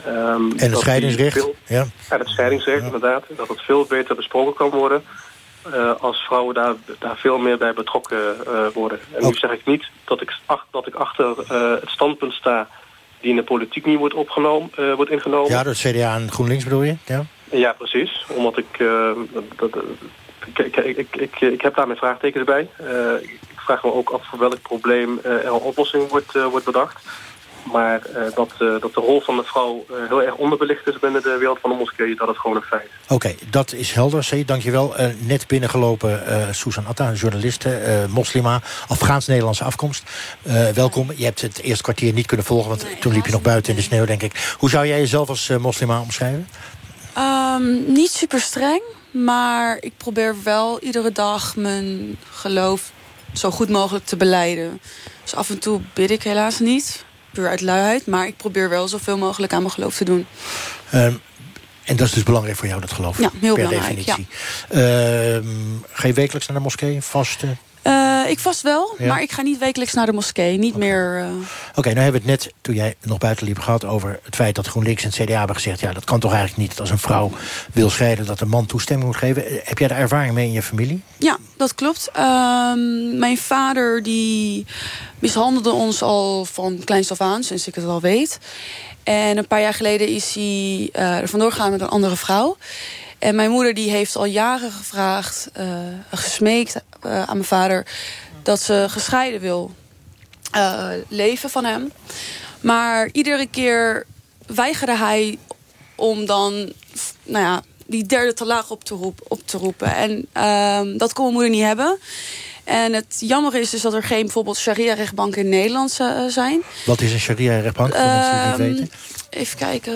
Um, en het scheidingsrecht.
Veel,
ja.
En het scheidingsrecht, ja. inderdaad. Dat het veel beter besproken kan worden. Uh, als vrouwen daar, daar veel meer bij betrokken uh, worden. En nu zeg ik niet dat ik, ach, dat ik achter het standpunt sta... die in de politiek niet wordt, opgenomen, wordt ingenomen.
Ja, door het CDA en GroenLinks bedoel je? Ja,
ja precies. Omdat ik... dat, ik, ik, ik, ik, ik heb daar mijn vraagtekens bij. Ik vraag me ook af voor welk probleem er een oplossing wordt, wordt bedacht. Maar dat, dat de rol van de vrouw heel erg onderbelicht is binnen de wereld van de moskee, dat is gewoon een feit.
Oké, okay, dat is helder, C. Dankjewel. net binnengelopen Susan Atta, journaliste, moslima, Afgaans-Nederlandse afkomst. welkom. Je hebt het eerste kwartier niet kunnen volgen, want nee, toen liep je nog buiten in de sneeuw, denk ik. Hoe zou jij jezelf als moslima omschrijven?
Um, niet super streng. Maar ik probeer wel iedere dag mijn geloof zo goed mogelijk te beleiden. Dus af en toe bid ik helaas niet, puur uit luiheid. Maar ik probeer wel zoveel mogelijk aan mijn geloof te doen.
Um, en dat is dus belangrijk voor jou, dat geloof?
Ja, heel
per
belangrijk.
definitie. Ja. Um, ga je wekelijks naar de moskee, vasten?
Uh, ik vast wel, ja. maar ik ga niet wekelijks naar de moskee. Niet
okay.
meer... Uh...
Oké, okay, nou hebben we het net, toen jij nog buiten liep, gehad... over het feit dat GroenLinks en het CDA hebben gezegd... ja, dat kan toch eigenlijk niet als een vrouw wil scheiden... dat een man toestemming moet geven. Heb jij daar ervaring mee in je familie?
Ja, dat klopt. Uh, mijn vader die mishandelde ons al van kleins af aan... sinds ik het al weet. En een paar jaar geleden is hij er vandoor gegaan met een andere vrouw... En mijn moeder die heeft al jaren gevraagd, uh, gesmeekt uh, aan mijn vader... dat ze gescheiden wil uh, leven van hem. Maar iedere keer weigerde hij om dan nou ja, die derde te laag op te, roep, op te roepen. En uh, dat kon mijn moeder niet hebben. En het jammer is dus dat er geen bijvoorbeeld sharia-rechtbanken in Nederland uh, zijn.
Wat is een sharia-rechtbank, voor mensen die het niet weten?
Even kijken.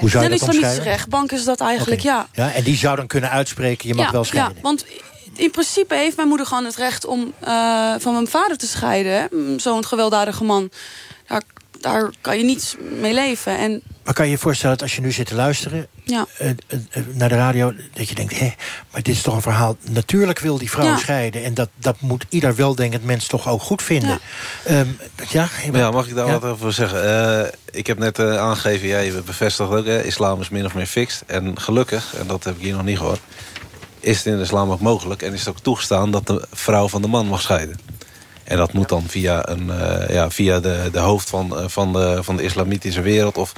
Hoe zou je dat
omschrijven? rechtbank is dat eigenlijk, okay. ja.
ja. En die zou dan kunnen uitspreken, je mag
ja,
wel scheiden.
Ja, want in principe heeft mijn moeder gewoon het recht om uh, van mijn vader te scheiden. Zo'n gewelddadige man. Daar, kan je niet mee leven. En
maar kan je je voorstellen dat als je nu zit te luisteren
ja.
uh, uh, naar de radio... dat je denkt, hé, maar dit is toch een verhaal... natuurlijk wil die vrouw
ja.
scheiden... en dat, dat moet ieder weldenkend mens toch ook goed vinden. Ja, um, ja,
ja mag ik daar wat over zeggen? Uh, ik heb net aangegeven, jij bevestigt ook... Hè, islam is min of meer fixed. En gelukkig, en dat heb ik hier nog niet gehoord... is het in de islam ook mogelijk... en is het ook toegestaan dat de vrouw van de man mag scheiden. En dat moet dan via, een, uh, ja, via de, de hoofd van, uh, van, de, van de islamitische wereld... of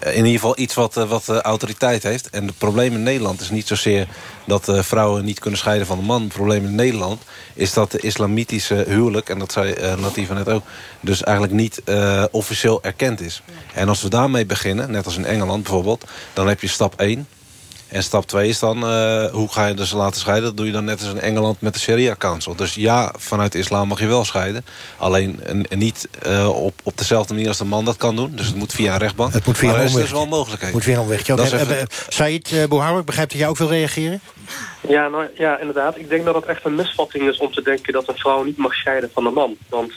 in ieder geval iets wat, uh, wat autoriteit heeft. En het probleem in Nederland is niet zozeer dat vrouwen niet kunnen scheiden van de man. Het probleem in Nederland is dat de islamitische huwelijk... en dat zei Latifa net ook, dus eigenlijk niet officieel erkend is. En als we daarmee beginnen, net als in Engeland bijvoorbeeld... dan heb je stap 1... En stap 2 is dan, uh, hoe ga je dus laten scheiden? Dat doe je dan net als in Engeland met de Sharia Council. Dus ja, vanuit de islam mag je wel scheiden. Alleen en, en niet uh, op, op dezelfde manier als de man dat kan doen. Dus het moet via een rechtbank.
Het moet via
maar
een
is
omweg.
dus wel mogelijkheid.
moet via een omweg. Okay. Even... Said uh, Bouhouwer, ik begrijp dat jij ook wil reageren?
Ja, nou, ja, inderdaad. Ik denk dat het echt een misvatting is om te denken dat een vrouw niet mag scheiden van een man. Want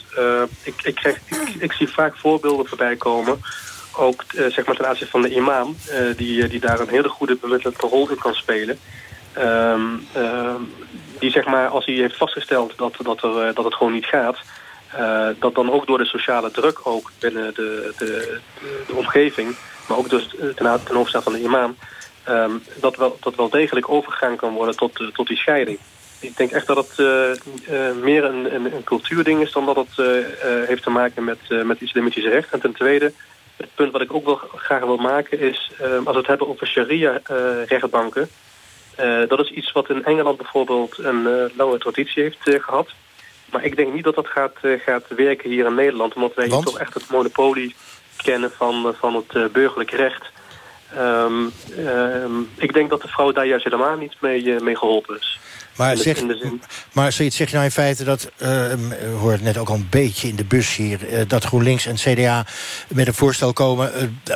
ik, ik, krijg, ik, ik zie vaak voorbeelden voorbij komen ook uh, zeg maar ten aanzien van de imam, uh, die, die daar een hele goede bemiddelende rol in kan spelen. Um, uh, die zeg maar, als hij heeft vastgesteld dat, dat, er, dat het gewoon niet gaat, dat dan ook door de sociale druk ook binnen de, de, de, omgeving, maar ook dus ten, ten van de imam, um, dat, wel, dat wel degelijk overgegaan kan worden tot, tot die scheiding. Ik denk echt dat het meer een, een, een, cultuurding is dan dat het heeft te maken met, met islamitische recht. En ten tweede het punt wat ik ook wel graag wil maken is, eh, als we het hebben over sharia-rechtbanken, dat is iets wat in Engeland bijvoorbeeld een lange traditie heeft gehad. Maar ik denk niet dat dat gaat, gaat werken hier in Nederland, omdat wij hier toch echt het monopolie kennen van, van het burgerlijk recht. Ehm, ehm, ik denk dat de vrouw daar juist helemaal niet mee, mee geholpen is.
Maar, zeg, maar zoiets zeg je nou in feite dat, uh, hoor het net ook al een beetje in de bus hier... Uh, dat GroenLinks en CDA met een voorstel komen... Uh,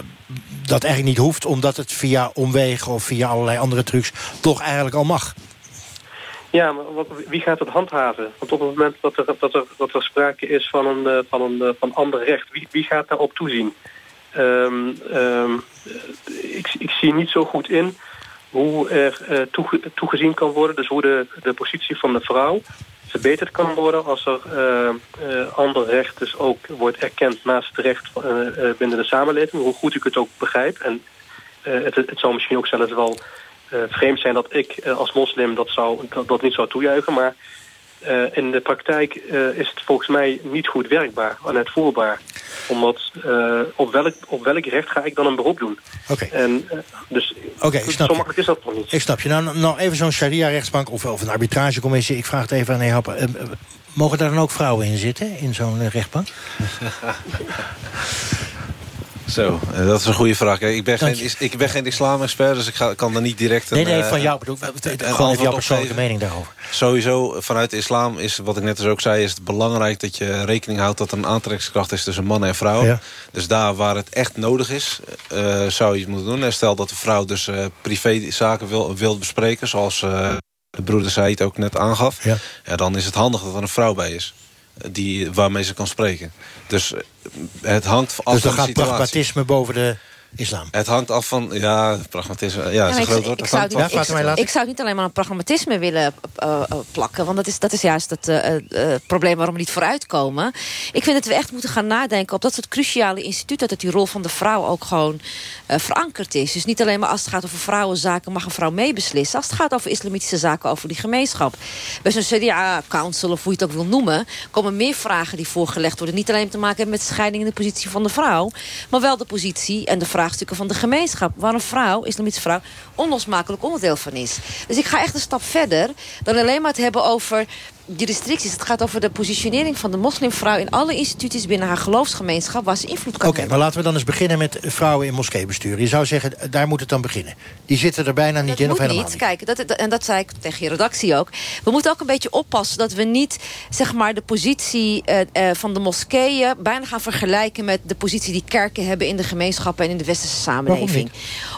dat eigenlijk niet hoeft, omdat het via omwegen of via allerlei andere trucs... toch eigenlijk al mag.
Ja, maar wie gaat het handhaven? Want op het moment dat er, dat er, dat er sprake is van een, van een van ander recht... wie, wie gaat daarop toezien? Um, um, ik, ik zie niet zo goed in hoe er toege toegezien kan worden. Dus hoe de, de positie van de vrouw verbeterd kan worden als er uh, uh, ander recht dus ook wordt erkend naast het recht binnen de samenleving. Hoe goed ik het ook begrijp. En het, het zou misschien ook zelfs wel vreemd zijn dat ik als moslim dat, zou, dat, dat niet zou toejuichen. Maar uh, in de praktijk uh, is het volgens mij niet goed werkbaar en uitvoerbaar. Omdat uh, op, welk, op welk recht ga ik dan een beroep doen?
Oké.
En dus
okay,
zo makkelijk is dat nog niet.
Ik snap je. Nou, nou even zo'n sharia-rechtsbank of, of een arbitragecommissie. Ik vraag het even aan de heer mogen daar dan ook vrouwen in zitten, in zo'n rechtbank?
Zo, eh, dat is een goede vraag. Ik ben geen, ik ben geen islam-expert, dus ik ga, kan er niet direct...
Een, nee, nee, van
eh,
jou bedoel ik. Gewoon jouw persoonlijke mening daarover.
Sowieso, vanuit de islam is, wat ik net dus ook zei... is het belangrijk dat je rekening houdt dat er een aantrekkingskracht is tussen man en vrouw. Ja. Dus daar waar het echt nodig is, uh, zou je het moeten doen. En stel dat de vrouw dus uh, privézaken wil, wil bespreken... zoals uh, de broeder Said ook net aangaf... Ja. ja. dan is het handig dat er een vrouw bij is die, waarmee ze kan spreken. Dus het hangt af
dus
van de
gaat pragmatisme boven de islam.
Het hangt af van, ja, pragmatisme. Ja, ja is groot woord.
Ik, zou niet, ik, ik, zou niet alleen maar een pragmatisme willen uh, plakken. Want dat is, dat is juist het uh, uh, probleem waarom we niet vooruitkomen. Ik vind dat we echt moeten gaan nadenken op dat soort cruciale instituten. Dat die rol van de vrouw ook gewoon verankerd is. Dus niet alleen maar als het gaat over vrouwenzaken mag een vrouw meebeslissen. Als het gaat over islamitische zaken, over die gemeenschap. Bij zo'n CDA-council, of hoe je het ook wil noemen... komen meer vragen die voorgelegd worden. Niet alleen te maken hebben met scheiding in de positie van de vrouw... maar wel de positie en de vraagstukken van de gemeenschap. Waar een vrouw, islamitische vrouw, onlosmakelijk onderdeel van is. Dus ik ga echt een stap verder dan alleen maar het hebben over die restricties. Het gaat over de positionering van de moslimvrouw... in alle instituties binnen haar geloofsgemeenschap... waar ze invloed kan
Oké, okay, maar laten we dan eens beginnen met vrouwen in moskeebestuur. Je zou zeggen, daar moet het dan beginnen. Die zitten er bijna niet
dat
in of
helemaal
niet.
niet. Kijk, dat, en dat zei ik tegen je redactie ook. We moeten ook een beetje oppassen dat we niet zeg maar, de positie uh, uh, van de moskeeën... bijna gaan vergelijken met de positie die kerken hebben... in de gemeenschappen en in de westerse samenleving.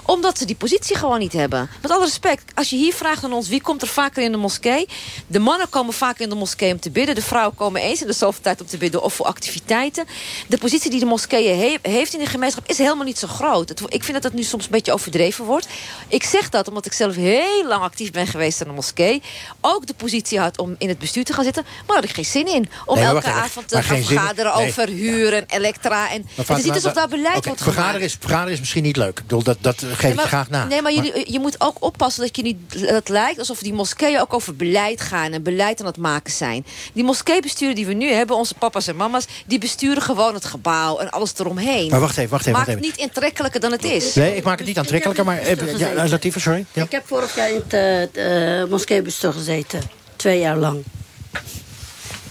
Omdat ze die positie gewoon niet hebben. Met alle respect, als je hier vraagt aan ons... wie komt er vaker in de moskee? De mannen komen vaker in de moskee om te bidden. De vrouwen komen eens in de zoveel tijd om te bidden of voor activiteiten. De positie die de moskee heeft in de gemeenschap is helemaal niet zo groot. Het, ik vind dat dat nu soms een beetje overdreven wordt. Ik zeg dat omdat ik zelf heel lang actief ben geweest in de moskee. Ook de positie had om in het bestuur te gaan zitten. Maar had ik geen zin in. Om
nee,
elke avond te gaan vergaderen nee. over huur en elektra. En het is niet alsof daar beleid
okay,
wordt
vergaderen
gemaakt.
Is, vergaderen is misschien niet leuk. Ik bedoel, dat, dat geef
nee, maar,
graag na.
Nee, maar, maar je, je moet ook oppassen dat je niet... Het lijkt alsof die moskeeën ook over beleid gaan. En beleid aan het maken zijn. Die moskeebesturen die we nu hebben, onze papa's en mama's... die besturen gewoon het gebouw en alles eromheen.
Maar wacht even, wacht even.
Maak
wacht even.
het niet aantrekkelijker dan het is.
Nee, ik maak het niet aantrekkelijker, maar... Even, ja, Latifa, sorry. Ja.
Ik heb vorig jaar in het uh, moskeebestuur gezeten. Twee jaar lang.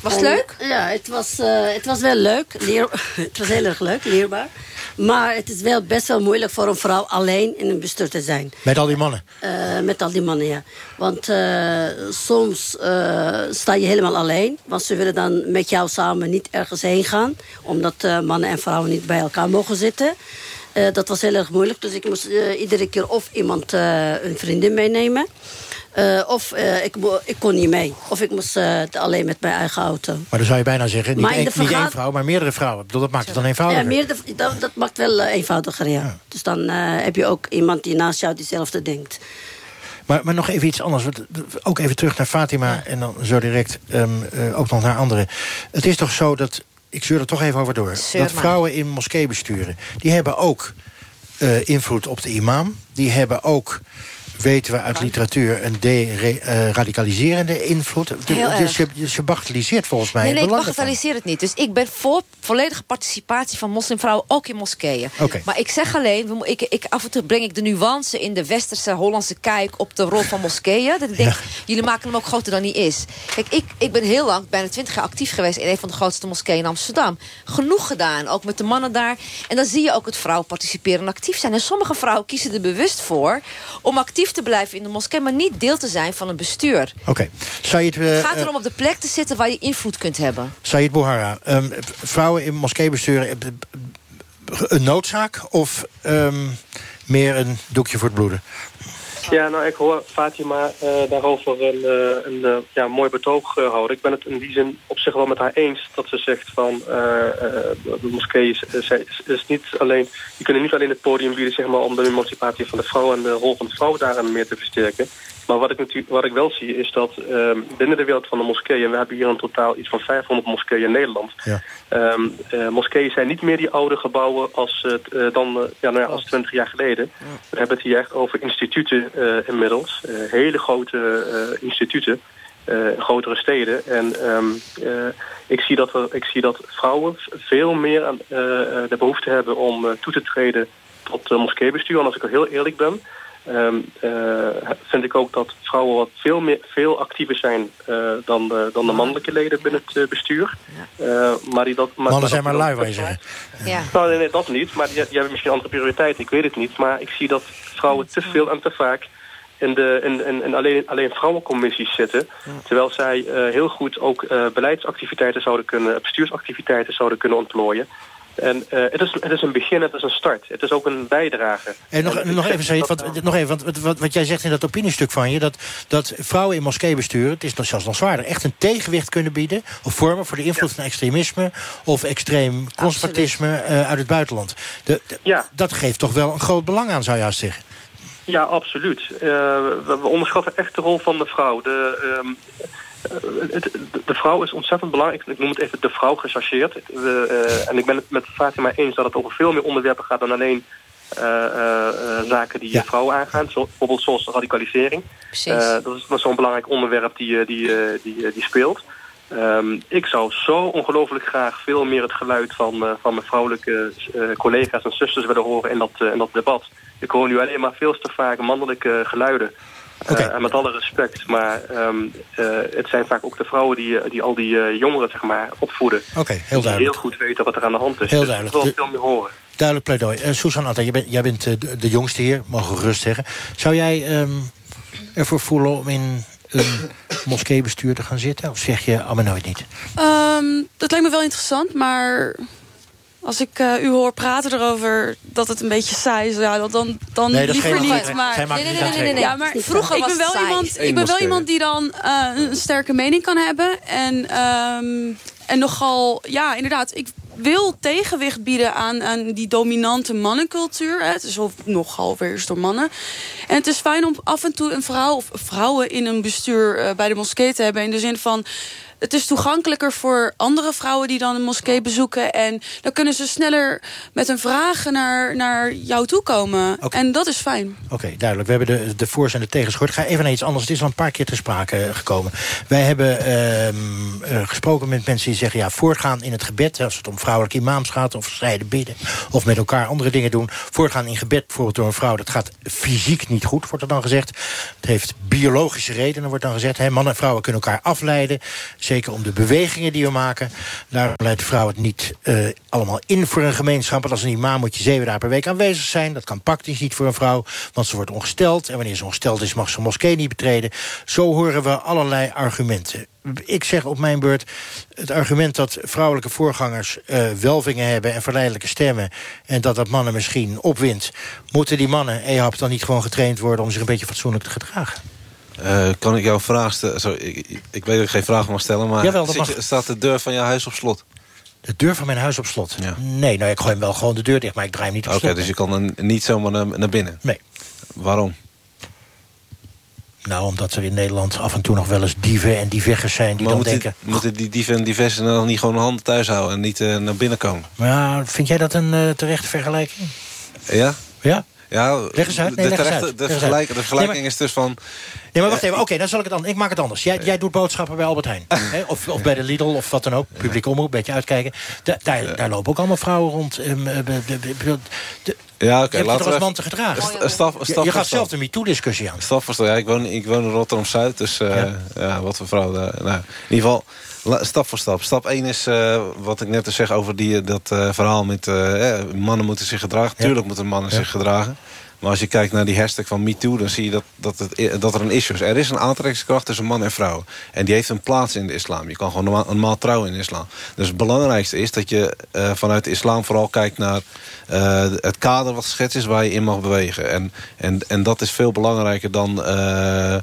Was het leuk?
Ja, het was, uh, het was wel leuk. Leer, het was heel erg leuk, leerbaar. Maar het is wel best wel moeilijk voor een vrouw alleen in een bestuur te zijn.
Met al die mannen?
Uh, met al die mannen, ja. Want uh, soms uh, sta je helemaal alleen. Want ze willen dan met jou samen niet ergens heen gaan. Omdat mannen en vrouwen niet bij elkaar mogen zitten. dat was heel erg moeilijk. Dus ik moest iedere keer of iemand een vriendin meenemen. Uh, of uh, ik, ik, kon niet mee. Of ik moest uh, alleen met mijn eigen auto.
Maar dan zou je bijna zeggen, niet, één, niet één vrouw, maar meerdere vrouwen. Dat maakt het dan eenvoudiger.
Ja, meerdere, dat, dat, maakt wel eenvoudiger, ja. ja. Dus dan heb je ook iemand die naast jou diezelfde denkt.
Maar, maar nog even iets anders. Ook even terug naar Fatima ja. en dan zo direct um, ook nog naar anderen. Het is toch zo dat, ik zeur er toch even over door... Dat vrouwen in moskeebesturen, die hebben ook invloed op de imam. Die hebben ook weten we uit literatuur... een deradicaliserende invloed.
Heel
dus,
erg.
je, dus je bagatelliseert volgens mij
Nee, nee, ik bagatelliseer het niet. Dus ik ben voor volledige participatie van moslimvrouwen, ook in moskeeën. Maar ik zeg alleen, ik, ik, af en toe breng ik de nuance in de westerse Hollandse kijk op de rol van moskeeën. Dat ik denk, jullie maken hem ook groter dan hij is. Kijk, ik, ik ben heel lang, bijna twintig jaar actief geweest in een van de grootste moskeeën in Amsterdam. Genoeg gedaan, ook met de mannen daar. En dan zie je ook het vrouwen participeren en actief zijn. En sommige vrouwen kiezen er bewust voor om actief te blijven in de moskee, maar niet deel te zijn van een bestuur.
Oké. Zou je het... eh,
Het gaat
eh,
erom op de plek te zitten waar je invloed kunt hebben.
Sayed Bouhara, ehm, vrouwen in moskeebesturen... eh, een noodzaak of ehm, meer een doekje voor het bloeden?
Ja, nou, ik hoor Fatima eh, daarover een, eh, een eh, ja, mooi betoog eh, houden. Ik ben het in die zin op zich wel met haar eens dat ze zegt van de moskee is, is, is- niet alleen, die kunnen niet alleen het podium bieden zeg maar, om de emancipatie van de vrouw en de rol van de vrouw daarin meer te versterken. Maar wat ik, natuurlijk, wat ik wel zie is dat ehm, binnen de wereld van de moskeeën, en we hebben hier in totaal iets van 500 moskeeën in Nederland.
Ja.
Ehm, eh, moskeeën zijn niet meer die oude gebouwen als, het, eh, dan, eh, ja, nou ja, als 20 jaar geleden. We hebben het hier echt over instituten eh, inmiddels. Eh, hele grote eh, instituten. eh, in grotere steden. En ehm, eh, ik, zie dat er, ik zie dat vrouwen veel meer aan, eh, eh, de behoefte hebben om eh, toe te treden tot uh, moskeebestuur. En als ik er heel eerlijk ben, ehm, eh, vind ik ook dat vrouwen wat veel, meer, veel actiever zijn eh, dan, de, dan de mannelijke leden binnen het eh, bestuur. Eh, maar die dat, maar,
Mannen zijn maar lui, wil je zeggen.
Ja.
nou, nee, nee, dat niet. Maar die, die hebben misschien andere prioriteiten. Ik weet het niet. Maar ik zie dat vrouwen te veel en te vaak in, de, in, in, in alleen, alleen vrouwencommissies zitten. Terwijl zij eh, heel goed ook eh, beleidsactiviteiten zouden kunnen, bestuursactiviteiten zouden kunnen ontplooien. En eh, het, is, het is een begin, het is een start. Het is ook een bijdrage.
En nog,
En
nog even, wat, nog even want wat, wat, jij zegt in dat opiniestuk van je... dat, dat vrouwen in moskeebesturen, het is nog zelfs nog zwaarder... echt een tegenwicht kunnen bieden of vormen voor de invloed van extremisme... of extreem conservatisme eh, uit het buitenland. De, de- Dat geeft toch wel een groot belang aan, zou je haast zeggen.
Ja, absoluut. Eh, we, we onderschatten echt de rol van de vrouw. De, ehm, eh, het- de, vrouw is ontzettend belangrijk. Ik noem het even de vrouw gechargeerd. We, eh, en ik ben het met Fatima eens dat het over veel meer onderwerpen gaat dan alleen eh, eh, eh, zaken die eh, vrouwen aangaan. Zo, bijvoorbeeld zoals radicalisering.
Precies.
Eh, dat is zo'n belangrijk onderwerp die, eh, die, eh, die, eh, die speelt. Ehm, ik zou zo ongelooflijk graag veel meer het geluid van, eh, van mijn vrouwelijke eh, collega's en zusters willen horen in dat, eh, in dat debat. Ik hoor nu alleen maar veel te vaak mannelijke geluiden. Eh, en met alle respect, maar ehm, eh, het zijn vaak ook de vrouwen die, eh, die al die eh, jongeren zeg maar, opvoeden.
Oké, heel
Die
duidelijk.
heel goed weten wat er aan de hand is.
Heel
Dus
duidelijk.
Ik wil veel meer horen.
Duidelijk pleidooi. Uh, Susan Atta, jij bent, jij bent eh, de, de jongste hier, mogen we gerust zeggen. Zou jij ehm, ervoor voelen om in een moskeebestuur te gaan zitten? Of zeg je, allemaal nooit niet?
Ehm, dat lijkt me wel interessant, maar als ik eh, u hoor praten erover dat het een beetje saai is, ja, dan, dan, dan
Nee, dat is
liever
geen-
niet. Maar,
maakt het niet aantrekkelijk.
Ja, maar
Vroeger
ik
was
ben wel
het saai.
iemand, ik ben wel iemand die dan eh, een sterke mening kan hebben en ehm, en nogal, ja, inderdaad, ik wil tegenwicht bieden aan, aan die dominante mannencultuur. Hè. Het is ook nogal weer door mannen. En het is fijn om af en toe een vrouw of vrouwen in een bestuur eh, bij de moskee te hebben. In de zin van. Het is toegankelijker voor andere vrouwen die dan een moskee bezoeken. En dan kunnen ze sneller met hun vragen naar, naar jou toe komen. En dat is fijn.
Oké, duidelijk. We hebben de, de voor's en de tegens gehoord. Ga even naar iets anders. Het is al een paar keer ter sprake gekomen. Wij hebben ehm, eh, gesproken met mensen die zeggen... ja, voortgaan in het gebed, als het om vrouwelijke imams gaat... of scheiden bidden, of met elkaar andere dingen doen. Voortgaan in gebed, bijvoorbeeld door een vrouw... dat gaat fysiek niet goed, wordt er dan gezegd. Het heeft biologische redenen, wordt dan gezegd. Hè. Mannen en vrouwen kunnen elkaar afleiden. Zeker om de bewegingen die we maken. Daarom leidt de vrouw het niet eh, allemaal in voor een gemeenschap. Want als een imam moet je zeven dagen per week aanwezig zijn. Dat kan praktisch niet voor een vrouw, want ze wordt ongesteld. En wanneer ze ongesteld is, mag ze een moskee niet betreden. Zo horen we allerlei argumenten. Ik zeg op mijn beurt het argument dat vrouwelijke voorgangers eh, welvingen hebben en verleidelijke stemmen. En dat dat mannen misschien opwindt. Moeten die mannen, Ehab, dan niet gewoon getraind worden om zich een beetje fatsoenlijk te gedragen?
Eh, kan ik jouw vraag stellen? Sorry, ik, weet dat ik geen vraag mag stellen, maar
Jawel, dat
zit
mag.
je- staat de deur van jouw huis op slot?
De deur van mijn huis op slot? Nee, nou ik gooi hem wel gewoon de deur dicht, maar ik draai hem niet op
Oké,
slot.
dus je kan er niet zomaar naar, naar binnen?
Nee.
Waarom?
Nou, omdat er in Nederland af en toe nog wel eens dieven en diveggers zijn die
maar
dan denken...
moeten die dieven en diversen dan niet gewoon hun handen thuis houden... en niet eh, naar binnen komen?
Maar ja, vind jij dat een eh, terechte vergelijking?
Ja?
Ja?
Ja,
Leg eens uit. Nee,
de,
leg eens
terechte-
uit.
de,
Leg eens
vergelijk-
uit.
de vergelijking
Nee, maar-
is dus van...
Nee, maar wacht even. Oké, dan zal ik het anders. Ik maak het anders. Jij, jij doet boodschappen bij Albert Heijn. hè? Of, of bij de Lidl of wat dan ook. Publiek omroep, een beetje uitkijken. Da- daar, daar lopen ook allemaal vrouwen rond. ehm, eh, de- de- de- de-
Ja, oké.
je
laten
toch
we
als te gedragen?
St- stap- stap
je, gaat zelf de MeToo-discussie aan.
Stap. Ja, ik, woon, ik woon in Rotterdam-Zuid, dus eh, ja. wat voor vrouw. daar- nou, in ieder geval, stap voor stap. Stap 1 is eh, wat ik net zeg over die, dat eh, verhaal met... eh, eh, mannen moeten zich gedragen. Tuurlijk moeten mannen zich gedragen. Maar als je kijkt naar die hashtag van MeToo... dan zie je dat, dat, het, dat er een issue is. Er is een aantrekkingskracht tussen man en vrouw. En die heeft een plaats in de islam. Je kan gewoon normaal, normaal trouwen in de islam. Dus het belangrijkste is dat je eh, vanuit de islam vooral kijkt naar... eh, het kader wat geschetst is waar je in mag bewegen. En, en, en dat is veel belangrijker dan... eh,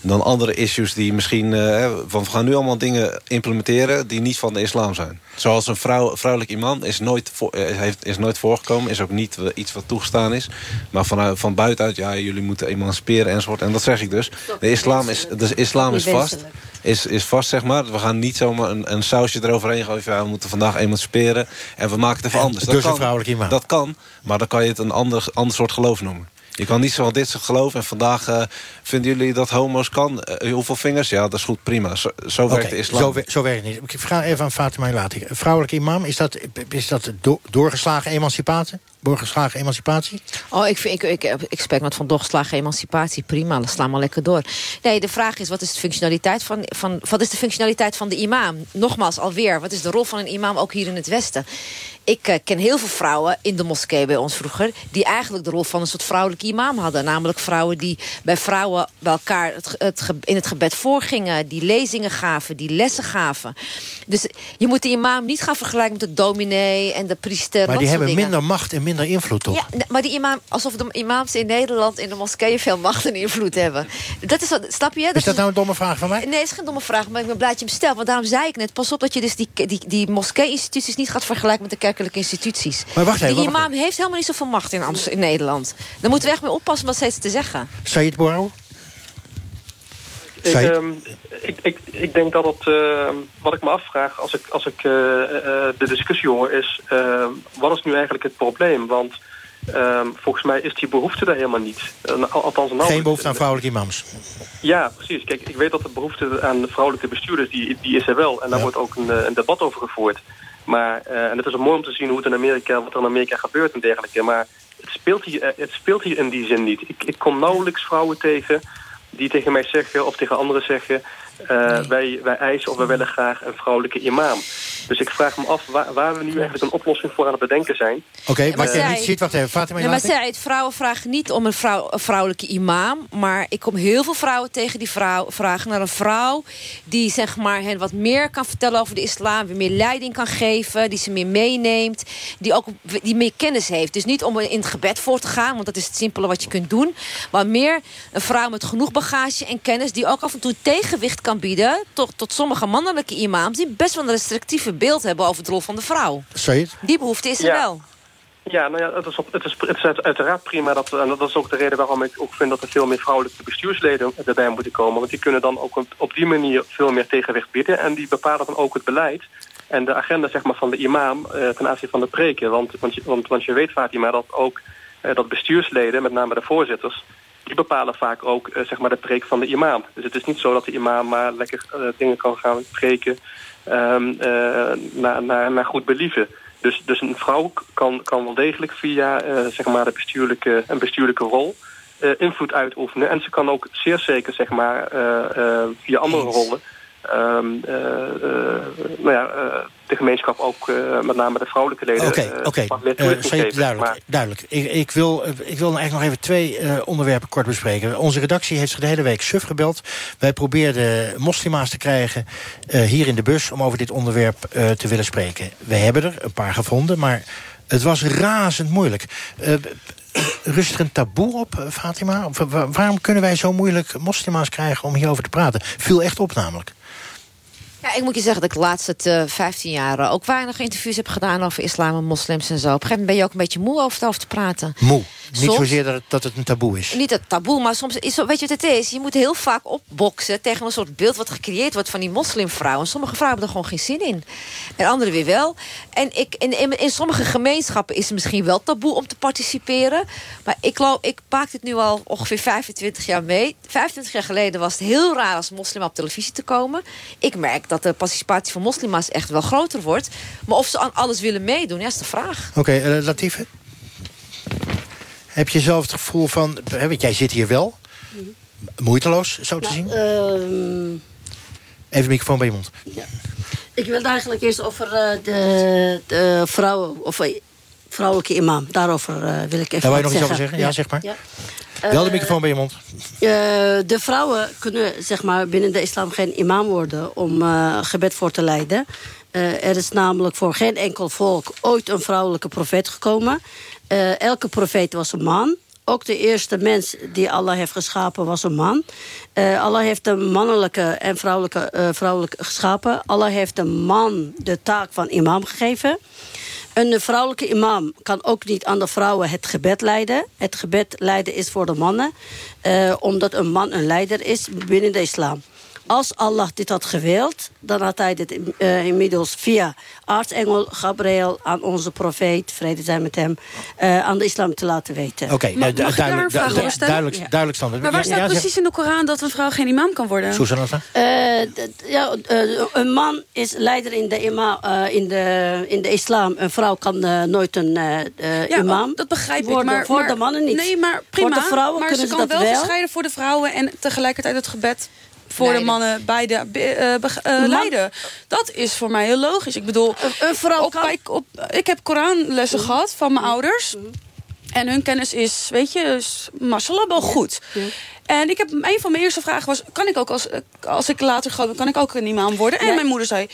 dan andere issues die misschien... eh, hè, van we gaan nu allemaal dingen implementeren... die niet van de islam zijn. Zoals een vrouw, vrouwelijk imam is nooit, voor, eh, heeft, is nooit voorgekomen. Is ook niet eh, iets wat toegestaan is. Maar vanuit, van buitenuit, ja, jullie moeten emanciperen enzovoort. En dat zeg ik dus. De islam is, de islam is vast. Is, is vast, zeg maar. We gaan niet zomaar een, een sausje eroverheen gooien. van, Ja, we moeten vandaag emanciperen. En we maken het even anders.
dus een
kan,
vrouwelijk imam.
Dat kan, maar dan kan je het een ander, ander soort geloof noemen. Je kan niet zo van dit soort geloof en vandaag eh, vinden jullie dat homo's kan. Eh, hoeveel vingers? Ja, dat is goed, prima. Zo, zo werkt de islam.
Zo, wer- zo werkt het niet. Ik vraag even aan Fatima Laati. Vrouwelijke imam, is dat, is dat do- doorgeslagen emancipatie? Doorgeslagen emancipatie?
Oh, ik, vind, ik, ik, ik spreek met van doorgeslagen emancipatie. Prima, dan slaan we lekker door. Nee, de vraag is, wat is de functionaliteit van, van, wat is de functionaliteit van de imam? Nogmaals, alweer, wat is de rol van een imam ook hier in het Westen? Ik eh, ken heel veel vrouwen in de moskee bij ons vroeger... die eigenlijk de rol van een soort vrouwelijke imam hadden. Namelijk vrouwen die bij vrouwen bij elkaar het, in het gebed voorgingen... die lezingen gaven, die lessen gaven. Dus je moet de imam niet gaan vergelijken met de dominee en de priester.
Maar die hebben
dingen.
minder macht en minder invloed, toch?
Ja, maar die imam, alsof de imams in Nederland in de moskeeën veel macht en invloed hebben. Dat is wat, snap je?
is dat nou een domme vraag van mij?
Nee, is geen domme vraag, maar ik ben blij dat je hem stelt. Want daarom zei ik net, pas op dat je dus die, die, die moskee-instituties niet gaat vergelijken met de kerkelijke instituties.
Maar wacht even,
Die
wacht
imam heeft helemaal niet zoveel macht in, Amst- in Nederland. Daar moeten we echt mee oppassen wat steeds te zeggen.
Said
Ik, ehm, ik, ik, ik denk dat het, ehm, wat ik me afvraag als ik, als ik eh, eh, de discussie hoor, is ehm, wat is nu eigenlijk het probleem? Want volgens mij is die behoefte daar helemaal niet. Al- althans, nou,
Geen behoefte aan vrouwelijke imams.
Ja, precies. Kijk, ik weet dat de behoefte aan vrouwelijke bestuurders, die, die is er wel. En daar wordt ook een, eh, een debat over gevoerd. Maar, en het is mooi om te zien hoe het in Amerika, wat er in Amerika gebeurt en dergelijke. Maar het speelt hier, het speelt hier in die zin niet. Ik, ik kom nauwelijks vrouwen tegen die tegen mij zeggen of tegen anderen zeggen... eh, wij, wij eisen of wij willen graag een vrouwelijke imam. Dus ik vraag me af waar, waar we nu eigenlijk een oplossing voor aan het bedenken zijn.
Oké,
maar
wat je niet ziet, wacht even. Fatima
Nee, maar het vrouwen vragen niet om een, vrouw, een vrouwelijke imam. Maar ik kom heel veel vrouwen tegen die vrouw, vragen naar een vrouw... die zeg maar, hen wat meer kan vertellen over de islam... weer meer leiding kan geven, die ze meer meeneemt... die ook die meer kennis heeft. Dus niet om in het gebed voor te gaan... want dat is het simpele wat je kunt doen. Maar meer een vrouw met genoeg bagage en kennis... die ook af en toe tegenwicht kan bieden... tot, tot sommige mannelijke imams... die best wel een restrictieve beeld hebben over de rol van de vrouw. Die behoefte is er
Ja.
wel.
Ja, nou ja, het is, op, het is, het is uit- uiteraard prima. Dat, en dat is ook de reden waarom ik ook vind dat er veel meer vrouwelijke bestuursleden erbij moeten komen. Want die kunnen dan ook op, die manier veel meer tegenwicht bieden. En die bepalen dan ook het beleid en de agenda zeg maar, van de imam eh, ten aanzien van de preken. Want, want, je, want, want je weet, Fatima, dat ook eh, dat bestuursleden, met name de voorzitters... die bepalen vaak ook eh, zeg maar de preek van de imam. Dus het is niet zo dat de imam maar lekker eh, dingen kan gaan preken ehm, eh, naar, naar, naar goed believen. Dus, dus een vrouw kan, kan wel degelijk via zeg maar de bestuurlijke, een bestuurlijke rol eh, invloed uitoefenen. En ze kan ook zeer zeker zeg maar, via andere rollen ehm, eh, eh, nou ja, eh, de gemeenschap ook, met name de vrouwelijke leden,
Oké, oké. duidelijk.
Maar-
duidelijk. Ik, ik, wil, ik wil eigenlijk nog even twee onderwerpen kort bespreken. Onze redactie heeft zich de hele week suf gebeld. Wij probeerden moslima's te krijgen hier in de bus... om over dit onderwerp te willen spreken. We hebben er een paar gevonden, maar het was razend moeilijk. Rust er een taboe op, Fatima? Waarom kunnen wij zo moeilijk moslima's krijgen om hierover te praten? Viel echt op namelijk.
Ja, ik moet je zeggen dat ik de laatste uh, 15 jaar uh, ook weinig interviews heb gedaan over islam en moslims en zo. Op een gegeven moment ben je ook een beetje moe over het over te praten.
Moe? Niet zozeer dat het, dat het, een taboe is.
Niet het taboe, maar soms is weet je wat het is? Je moet heel vaak opboksen tegen een soort beeld wat gecreëerd wordt van die moslimvrouwen. Sommige vrouwen hebben er gewoon geen zin in. En andere weer wel. En ik, in, in, in sommige gemeenschappen is het misschien wel taboe om te participeren. Maar ik, geloof, ik maak dit nu al ongeveer 25 jaar mee. 25 jaar geleden was het heel raar als moslim op televisie te komen. Ik merk dat de participatie van moslima's echt wel groter wordt. Maar of ze aan alles willen meedoen, ja, is de vraag.
Oké, okay, uh, Latife? Heb je zelf het gevoel van... Hè, want jij zit hier wel. Moeiteloos, zo te
nou,
zien?
Uh,
Even de microfoon bij je mond.
Ja. Ik wil eigenlijk eerst over uh, de, de vrouwen... Of uh, vrouwelijke imam. Daarover uh, wil ik even
Daar wil je nog
zeggen.
iets over zeggen? Ja, ja zeg maar. Ja. Wel de microfoon bij je mond.
de vrouwen kunnen zeg maar, binnen de islam geen imam worden... om gebed voor te leiden. er is namelijk voor geen enkel volk ooit een vrouwelijke profeet gekomen. Elke profeet was een man. Ook de eerste mens die Allah heeft geschapen was een man. Uh, Allah heeft een mannelijke en vrouwelijke, uh, vrouwelijke geschapen. Allah heeft een man de taak van imam gegeven. Een vrouwelijke imam kan ook niet aan de vrouwen het gebed leiden. Het gebed leiden is voor de mannen. omdat een man een leider is binnen de islam als Allah dit had gewild... dan had hij dit uh, inmiddels via aartsengel Gabriel... aan onze profeet, vrede zijn met hem... Uh, aan de islam te laten weten.
Oké, okay, nou, du duidelijk, du duidelijk, ja. duidelijk standaard.
Maar waar staat ja, precies in de Koran dat een vrouw geen imam kan worden?
Susanna?
Uh, ja, een man is leider in de, ima, in de, in de islam. Een vrouw kan nooit een ja, imam
dat begrijp
worden.
ik. Maar,
voor
maar,
de mannen niet.
Nee, maar prima.
Voor de vrouwen
maar
kunnen
ze
ze
kan
dat
wel
wel
gescheiden voor de vrouwen... en tegelijkertijd het gebed voor
Leiden.
de mannen beide uh, uh, leiden. Dat is voor mij heel logisch. Ik bedoel,
een vrouw
op, ik, op, ik heb Koranlessen
Mm.
gehad van mijn ouders. En hun kennis is, weet je, is, mashallah wel goed. En ik heb, een van mijn eerste vragen was... kan ik ook als, als ik later groot ben, kan ik ook een imam worden? En
Nee.
mijn moeder zei...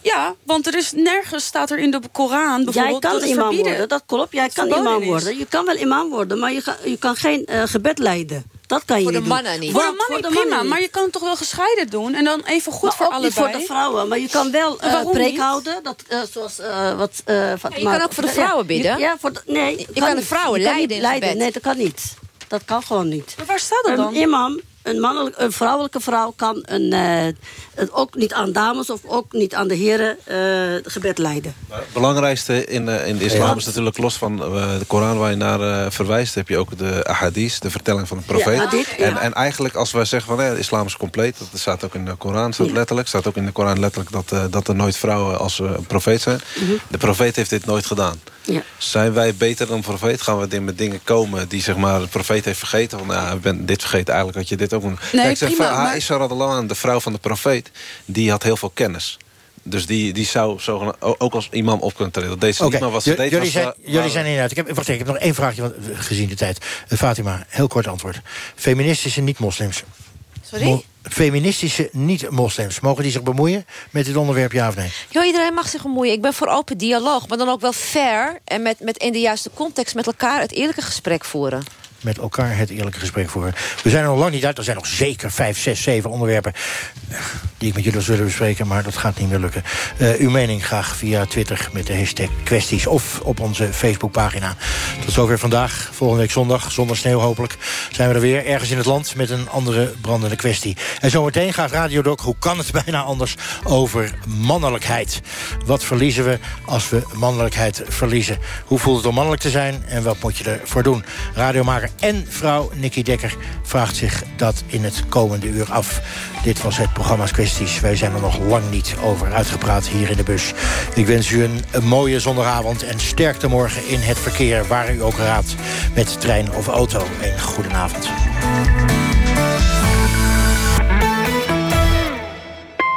Ja, want er is nergens staat er in de Koran
Jij
bijvoorbeeld
kan
dat
imam
verbieden.
worden, dat klopt. Jij kan imam worden. Je kan wel imam worden, maar je kan, je kan geen uh, gebed leiden. Dat kan je
Voor de mannen
doen.
niet.
Voor de mannen
voor de
prima,
mannen
maar
niet.
je kan het toch wel gescheiden doen? En dan even goed
Maar
voor allebei?
voor de vrouwen, maar je kan wel uh, preek
niet?
houden. Dat, uh, zoals, uh, wat, uh,
je kan ook voor de vrouwen bidden.
Ja, voor de, nee,
Je kan de vrouwen leiden
niet
in gebed.
Nee, dat kan niet. Dat kan gewoon niet.
Maar waar staat dat dan?
Een imam, een, mannelijk, een vrouwelijke vrouw kan een, uh, het ook niet aan dames of ook niet aan de heren uh, gebed leiden.
Het belangrijkste in, uh, in de islam
Ja.
is natuurlijk los van uh, de Koran waar je naar uh, verwijst... heb je ook de ahadith, de vertelling van de profeet.
Ja, hadith, ja.
en, en eigenlijk als wij zeggen van eh, de islam is compleet... dat staat ook in de Koran, staat
Ja.
letterlijk. staat ook in de Koran letterlijk dat, uh, dat er nooit vrouwen als uh, profeet zijn. De profeet heeft dit nooit gedaan.
Ja.
Zijn wij beter dan profeet? Gaan we met dingen komen die zeg maar, de profeet heeft vergeten? Van, ja, ik ben dit vergeten, eigenlijk had je dit ook
Nee,
Kijk, zeg,
prima,
van,
maar-
Aisha de vrouw van de profeet... die had heel veel kennis. Dus die, die zou ook als imam op kunnen treden. Dat deed ze
Oké,
niet, maar wat ze
j-
deed
jullie
was...
zijn,
wa-
jullie
wa-
zijn inderdaad... Ik heb, wacht even, ik heb nog één vraagje, want, eh, gezien de tijd. Eh, Fatima, heel kort antwoord. Feministische niet-moslims.
Sorry?
Mo- feministische niet-moslims. Mogen die zich bemoeien met dit onderwerp, ja of nee?
Jo, iedereen mag zich bemoeien. Ik ben voor open dialoog, maar dan ook wel fair... en met, met in de juiste context met elkaar het eerlijke gesprek voeren.
Met elkaar het eerlijke gesprek voeren. We zijn er nog lang niet uit. Er zijn nog zeker vijf, zes, zeven onderwerpen... eh, die ik met jullie zullen bespreken, maar dat gaat niet meer lukken. Eh, uw mening graag via Twitter met de hashtag kwesties... of op onze Facebookpagina. Tot zover vandaag. Volgende week zondag, zonder sneeuw hopelijk... zijn we er weer ergens in het land met een andere brandende kwestie. En zometeen gaat Radio Doc, hoe kan het bijna anders... over mannelijkheid. Wat verliezen we als we mannelijkheid verliezen? Hoe voelt het om mannelijk te zijn en wat moet je ervoor doen? Radiomaker en vrouw Nikki Dekker vraagt zich dat in het komende uur af. Dit was het programma's Kwesties. Wij zijn er nog lang niet over uitgepraat hier in de bus. Ik wens u een, een mooie zondagavond en sterkte morgen in het verkeer... waar u ook raadt met trein of auto. En goedenavond.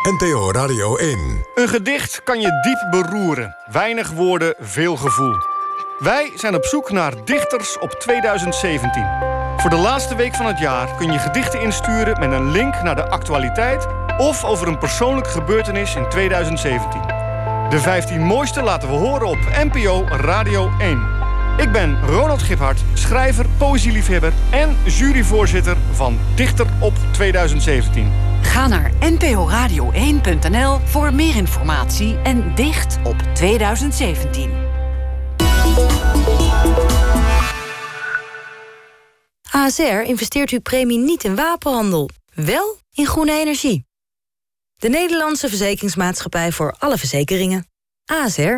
NPO Radio 1.
Een gedicht kan je diep beroeren. Weinig woorden, veel gevoel. Wij zijn op zoek naar dichters op 2017. Voor de laatste week van het jaar kun je gedichten insturen met een link naar de actualiteit of over een persoonlijke gebeurtenis in 2017. De 15 mooiste laten we horen op NPO Radio 1. Ik ben Ronald Giphart, schrijver, poëzieliefhebber en juryvoorzitter van Dichter op 2017.
Ga naar nporadio1.nl voor meer informatie en dicht op 2017.
ASR investeert uw premie niet in wapenhandel, wel in groene energie. De Nederlandse Verzekeringsmaatschappij voor alle verzekeringen. ASR.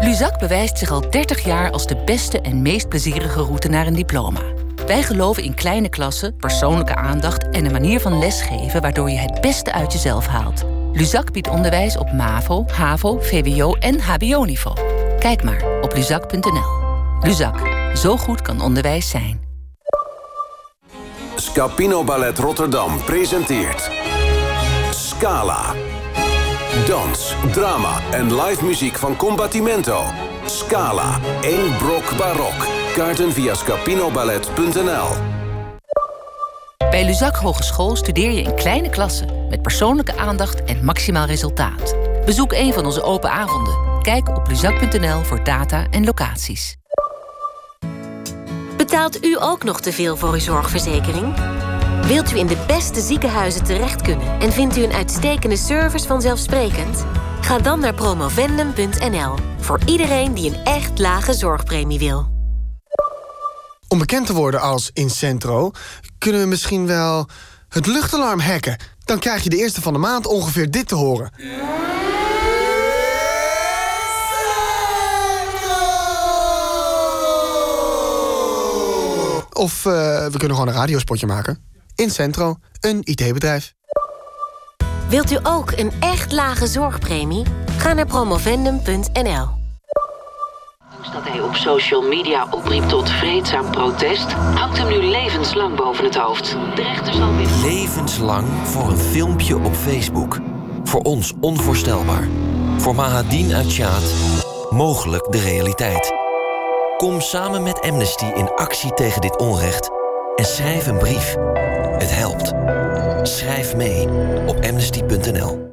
Luzak bewijst zich al 30 jaar als de beste en meest plezierige route naar een diploma. Wij geloven in kleine klassen, persoonlijke aandacht en een manier van lesgeven waardoor je het beste uit jezelf haalt. Luzak biedt onderwijs op MAVO, HAVO, VWO en HBO-niveau. Kijk maar op luzak.nl. Luzak, zo goed kan onderwijs zijn.
Scapino Ballet Rotterdam presenteert Scala. Dans, drama en live muziek van Combattimento. Scala, één brok barok. Kaarten via scapinoballet.nl
Bij Luzak Hogeschool studeer je in kleine klassen... met persoonlijke aandacht en maximaal resultaat. Bezoek een van onze open avonden. Kijk op luzak.nl voor data en locaties.
Betaalt u ook nog te veel voor uw zorgverzekering? Wilt u in de beste ziekenhuizen terecht kunnen en vindt u een uitstekende service vanzelfsprekend? Ga dan naar promovendum.nl voor iedereen die een echt lage zorgpremie wil.
Om bekend te worden als Incentro kunnen we misschien wel het luchtalarm hacken. Dan krijg je de eerste van de maand ongeveer dit te horen. Of uh, we kunnen gewoon een radiospotje maken. Incentro, een IT-bedrijf.
Wilt u ook een echt lage zorgpremie? Ga naar promovendum.nl.
Dat hij op social media opriep tot vreedzaam protest... hangt hem nu levenslang boven het hoofd. De rechter zal weer...
Levenslang voor een filmpje op Facebook. Voor ons onvoorstelbaar. Voor Mahadin Atjaat mogelijk de realiteit. Kom samen met Amnesty in actie tegen dit onrecht... en schrijf een brief. Het helpt. Schrijf mee op amnesty.nl.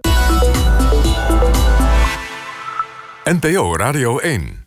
NPO Radio 1